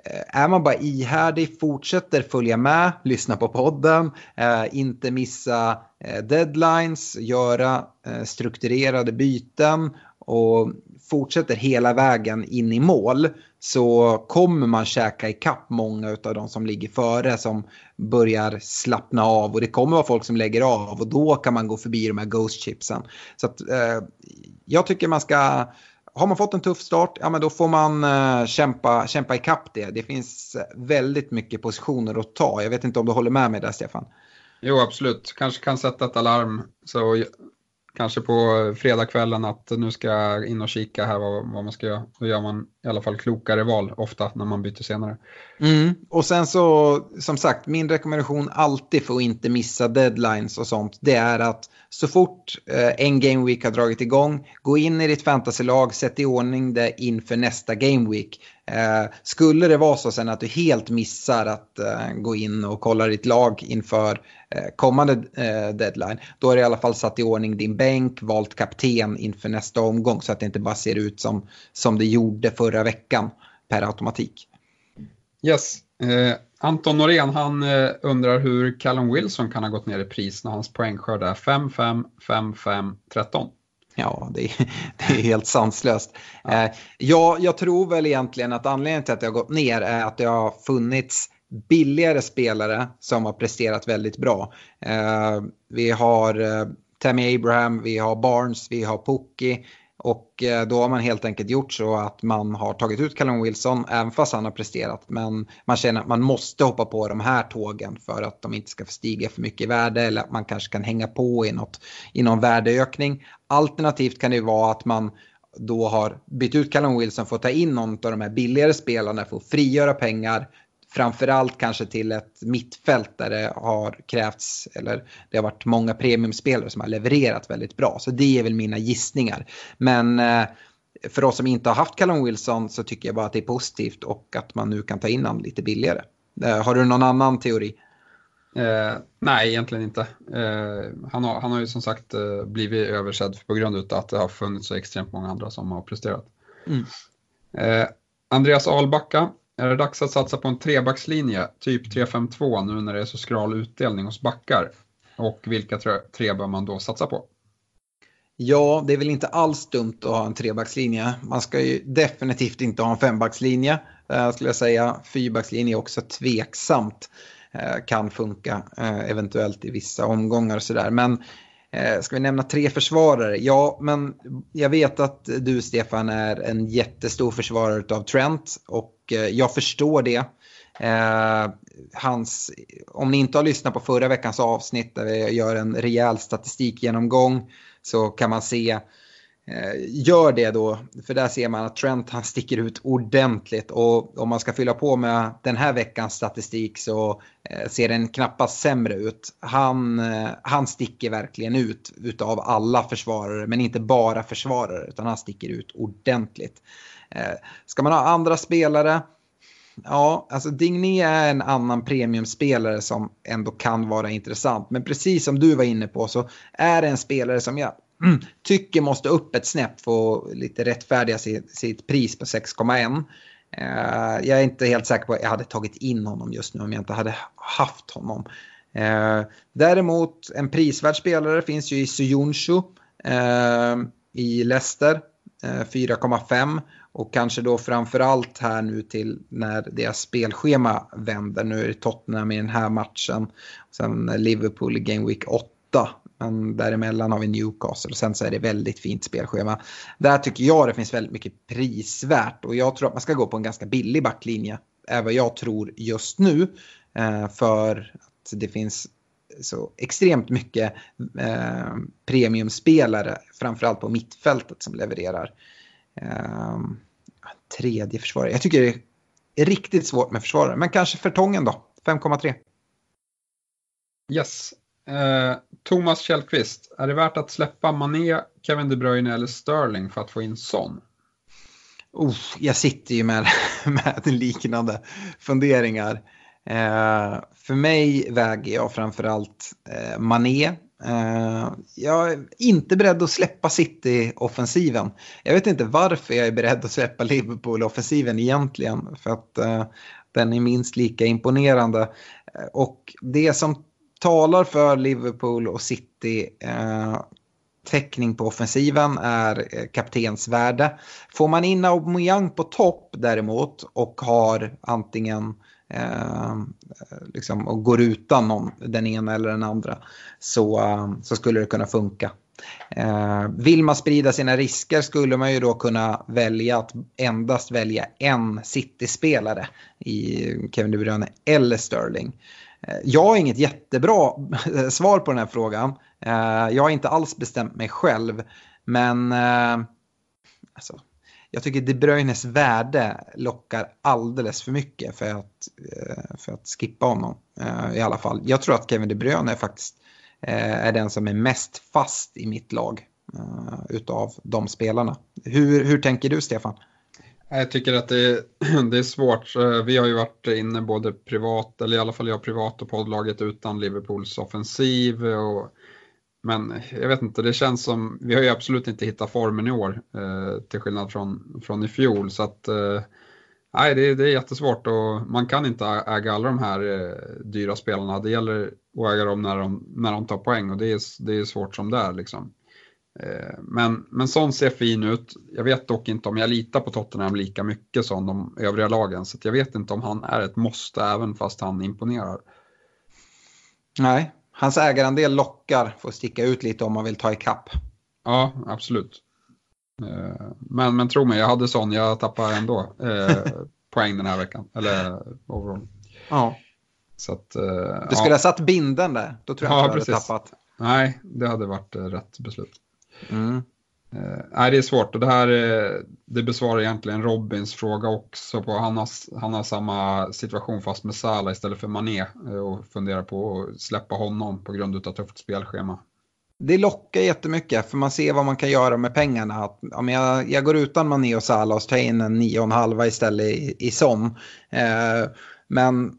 eh, är man bara ihärdig, fortsätter följa med, lyssna på podden, eh, inte missa eh, deadlines, göra eh, strukturerade byten och fortsätter hela vägen in i mål så kommer man käka ikapp många av de som ligger före som börjar slappna av och det kommer vara folk som lägger av och då kan man gå förbi de här ghost chipsen. Så att, eh, jag tycker man ska har man fått en tuff start, ja men då får man eh, kämpa, kämpa ikapp det. Det finns väldigt mycket positioner att ta. Jag vet inte om du håller med mig där Stefan? Jo absolut, kanske kan sätta ett alarm så kanske på fredagskvällen att nu ska jag in och kika här vad, vad, man ska göra. Då gör man i alla fall klokare val ofta när man byter senare. Mm. Och sen så, som sagt, min rekommendation alltid för att inte missa deadlines och sånt, det är att så fort eh, en game week har dragit igång, gå in i ditt fantasylag, sätt i ordning det inför nästa game week. Eh, skulle det vara så sen att du helt missar att eh, gå in och kolla ditt lag inför eh, kommande eh, deadline, då har du i alla fall satt i ordning din bänk, valt kapten inför nästa omgång så att det inte bara ser ut som, som det gjorde förra veckan per automatik. Yes. Eh, Anton Norén han eh, undrar hur Callum Wilson kan ha gått ner i pris när hans poängskörd är 5-5, 5-5, 13. Ja, det är, det är helt sanslöst. Ja. Eh, jag, jag tror väl egentligen att anledningen till att det har gått ner är att det har funnits billigare spelare som har presterat väldigt bra. Eh, vi har eh, Tammy Abraham, vi har Barnes, vi har Pookie. Och då har man helt enkelt gjort så att man har tagit ut Callum Wilson även fast han har presterat. Men man känner att man måste hoppa på de här tågen för att de inte ska stiga för mycket i värde eller att man kanske kan hänga på i, något, i någon värdeökning. Alternativt kan det vara att man då har bytt ut Callum Wilson för att ta in någon av de här billigare spelarna för att frigöra pengar. Framförallt kanske till ett mittfält där det har krävts, eller det har varit många premiumspelare som har levererat väldigt bra. Så det är väl mina gissningar. Men eh, för oss som inte har haft Callum Wilson så tycker jag bara att det är positivt och att man nu kan ta in honom lite billigare. Eh, har du någon annan teori? Eh, nej, egentligen inte. Eh, han, har, han har ju som sagt eh, blivit översedd på grund av att det har funnits så extremt många andra som har presterat. Mm. Eh, Andreas Albacka, är det dags att satsa på en trebackslinje, typ 3-5-2 nu när det är så skral utdelning hos backar? Och vilka tre, tre bör man då satsa på? Ja, det är väl inte alls dumt att ha en trebackslinje. Man ska ju definitivt inte ha en fembackslinje. Uh, skulle jag säga. Fyrbackslinje är också tveksamt. Eh, kan funka eh, eventuellt i vissa omgångar och sådär. Men eh, ska vi nämna tre försvarare? Ja, men jag vet att du Stefan är en jättestor försvarare av Trent och jag förstår det. hans, om ni inte har lyssnat på förra veckans avsnitt där vi gör en rejäl statistikgenomgång så kan man se eh, Eh, gör det då, för där ser man att Trent han sticker ut ordentligt och om man ska fylla på med den här veckans statistik så eh, ser den knappast sämre ut. Han, eh, han sticker verkligen ut utav alla försvarare, men inte bara försvarare utan han sticker ut ordentligt. Eh, ska man ha andra spelare Ja, alltså Digné är en annan premiumspelare som ändå kan vara intressant. Men precis som du var inne på så är det en spelare som jag Mm. tycker måste upp ett snäpp för att lite rättfärdiga sitt, sitt pris på 6,1. Uh, eh, jag är inte helt säker på att jag hade tagit in honom just nu om jag inte hade haft honom. Uh, däremot en prisvärd spelare finns ju i Suyunshu uh, eh, i Leicester. 4,5 och kanske då framförallt här nu till när deras spelschema vänder. Nu är det Tottenham i den här matchen. Sen Liverpool i Game Week 8. Men däremellan har vi Newcastle och sen så är det väldigt fint spelschema. Där tycker jag det finns väldigt mycket prisvärt och jag tror att man ska gå på en ganska billig backlinje. Är vad jag tror just nu. Eh, för att det finns så extremt mycket eh, premiumspelare, framförallt på mittfältet som levererar. Eh, tredje försvarare. Jag tycker det är riktigt svårt med försvarare, men kanske Fertongen då, 5,3. Yes. Eh, Thomas Källqvist, är det värt att släppa Mané, Kevin De Bruyne eller Sterling för att få in Son? Oh, jag sitter ju med, med liknande funderingar. Eh, för mig väger jag framförallt eh, Mané Eh, jag är inte beredd att släppa City-offensiven. Jag vet inte varför jag är beredd att släppa Liverpool-offensiven egentligen. För att eh, den är minst lika imponerande. Eh, och det som talar för Liverpool och City eh, täckning på offensiven är eh, kaptensvärde. Får man in Aubameyang på topp däremot och har antingen eh, liksom, och går utan någon, den ena eller den andra så, eh, så skulle det kunna funka. Eh, vill man sprida sina risker skulle man ju då kunna välja att endast välja en City-spelare i Kevin De Bruyne eller Sterling. Eh, jag har inget jättebra eh, svar på den här frågan. Eh, jag har inte alls bestämt mig själv. Men alltså, jag tycker De Bruynes värde lockar alldeles för mycket för att, för att skippa honom. I alla fall. Jag tror att Kevin De Bruyne är faktiskt är den som är mest fast i mitt lag utav de spelarna. Hur, hur tänker du Stefan? Jag tycker att det är, det är svårt. Eh, vi har ju varit inne både privat, eller i alla fall jag privat och poddlaget utan Liverpools offensiv. Och men jag vet inte, det känns som, vi har ju absolut inte hittat formen i år eh, till skillnad från, från i fjol. Så att, eh, nej, det, det, är jättesvårt och man kan inte äga alla de här eh, dyra spelarna. Det gäller att äga dem när de, när de tar poäng och det är, det är svårt som det är. Liksom. Eh, men, men sån ser fin ut. Jag vet dock inte om jag litar på Tottenham lika mycket som de övriga lagen. Så jag vet inte om han är ett måste även fast han imponerar. Nej, hans ägarandel lockar för att sticka ut lite om man vill ta ikapp. Ja, absolut. Eh, men, men tro mig, jag hade sån, jag tappar ändå eh, poäng den här veckan. Eller overall. Ja. Så att, du skulle ja. ha satt binden där, då tror jag ja, inte du hade tappat. Nej, det hade varit rätt beslut. Mm. Eh, nej, det är svårt och det här eh, det besvarar egentligen Robins fråga också. På, han, har, han har samma situation fast med Salah istället för Mané eh, och funderar på att släppa honom på grund av tufft spelschema. Det lockar jättemycket för man ser vad man kan göra med pengarna. Att, om jag, jag går utan Mané och Salah och tar in en 9,5 istället i, i Son. Eh, men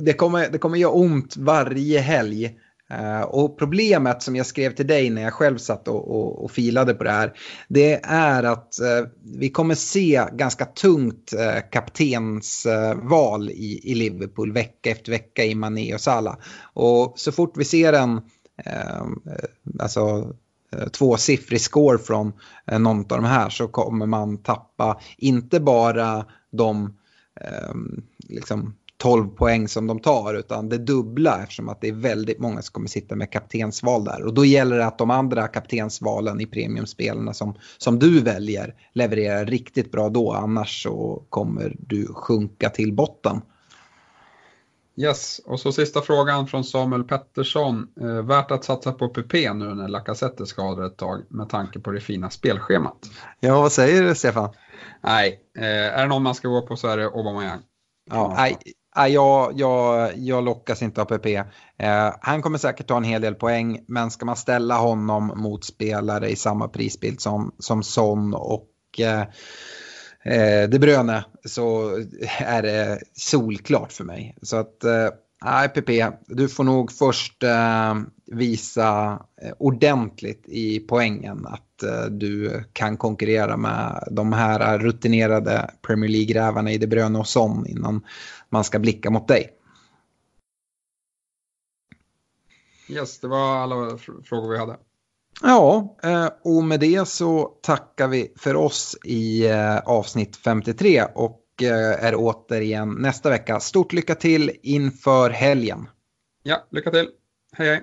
det kommer, det kommer göra ont varje helg Eh, och problemet som jag skrev till dig när jag själv satt och, och, och filade på det här. Det är att eh, vi kommer se ganska tungt eh, kaptensval eh, i, i Liverpool vecka efter vecka i Mané och Salah. Och så fort vi ser en alltså, tvåsiffrig score från någon av de här så kommer man tappa inte bara de liksom, 12 poäng som de tar utan det dubbla eftersom att det är väldigt många som kommer sitta med kaptensval där. Och då gäller det att de andra kaptensvalen i premiumspelarna som, som du väljer levererar riktigt bra då annars så kommer du sjunka till botten. Yes, och så sista frågan från Samuel Pettersson. Eh, värt att satsa på PP nu när Lacazette är skadad ett tag med tanke på det fina spelschemat? Ja, vad säger du Stefan? Nej, eh, är det någon man ska gå på så är det Aubameyang. Ja, nej, Nej, jag, jag, jag lockas inte av PP. Eh, han kommer säkert ta en hel del poäng, men ska man ställa honom mot spelare i samma prisbild som, som Son och eh, eh De Bruyne så är det solklart för mig. Så att, eh, nej PP, du får nog först eh, visa eh, ordentligt i poängen att eh, du kan konkurrera med de här rutinerade Premier League-rävarna i De Bruyne och Son innan man ska blicka mot dig. Yes, det var alla frågor vi hade. Ja, eh, och med det så tackar vi för oss i eh, avsnitt 53 och eh, är återigen nästa vecka. Stort lycka till inför helgen. Ja, lycka till. Hej hej.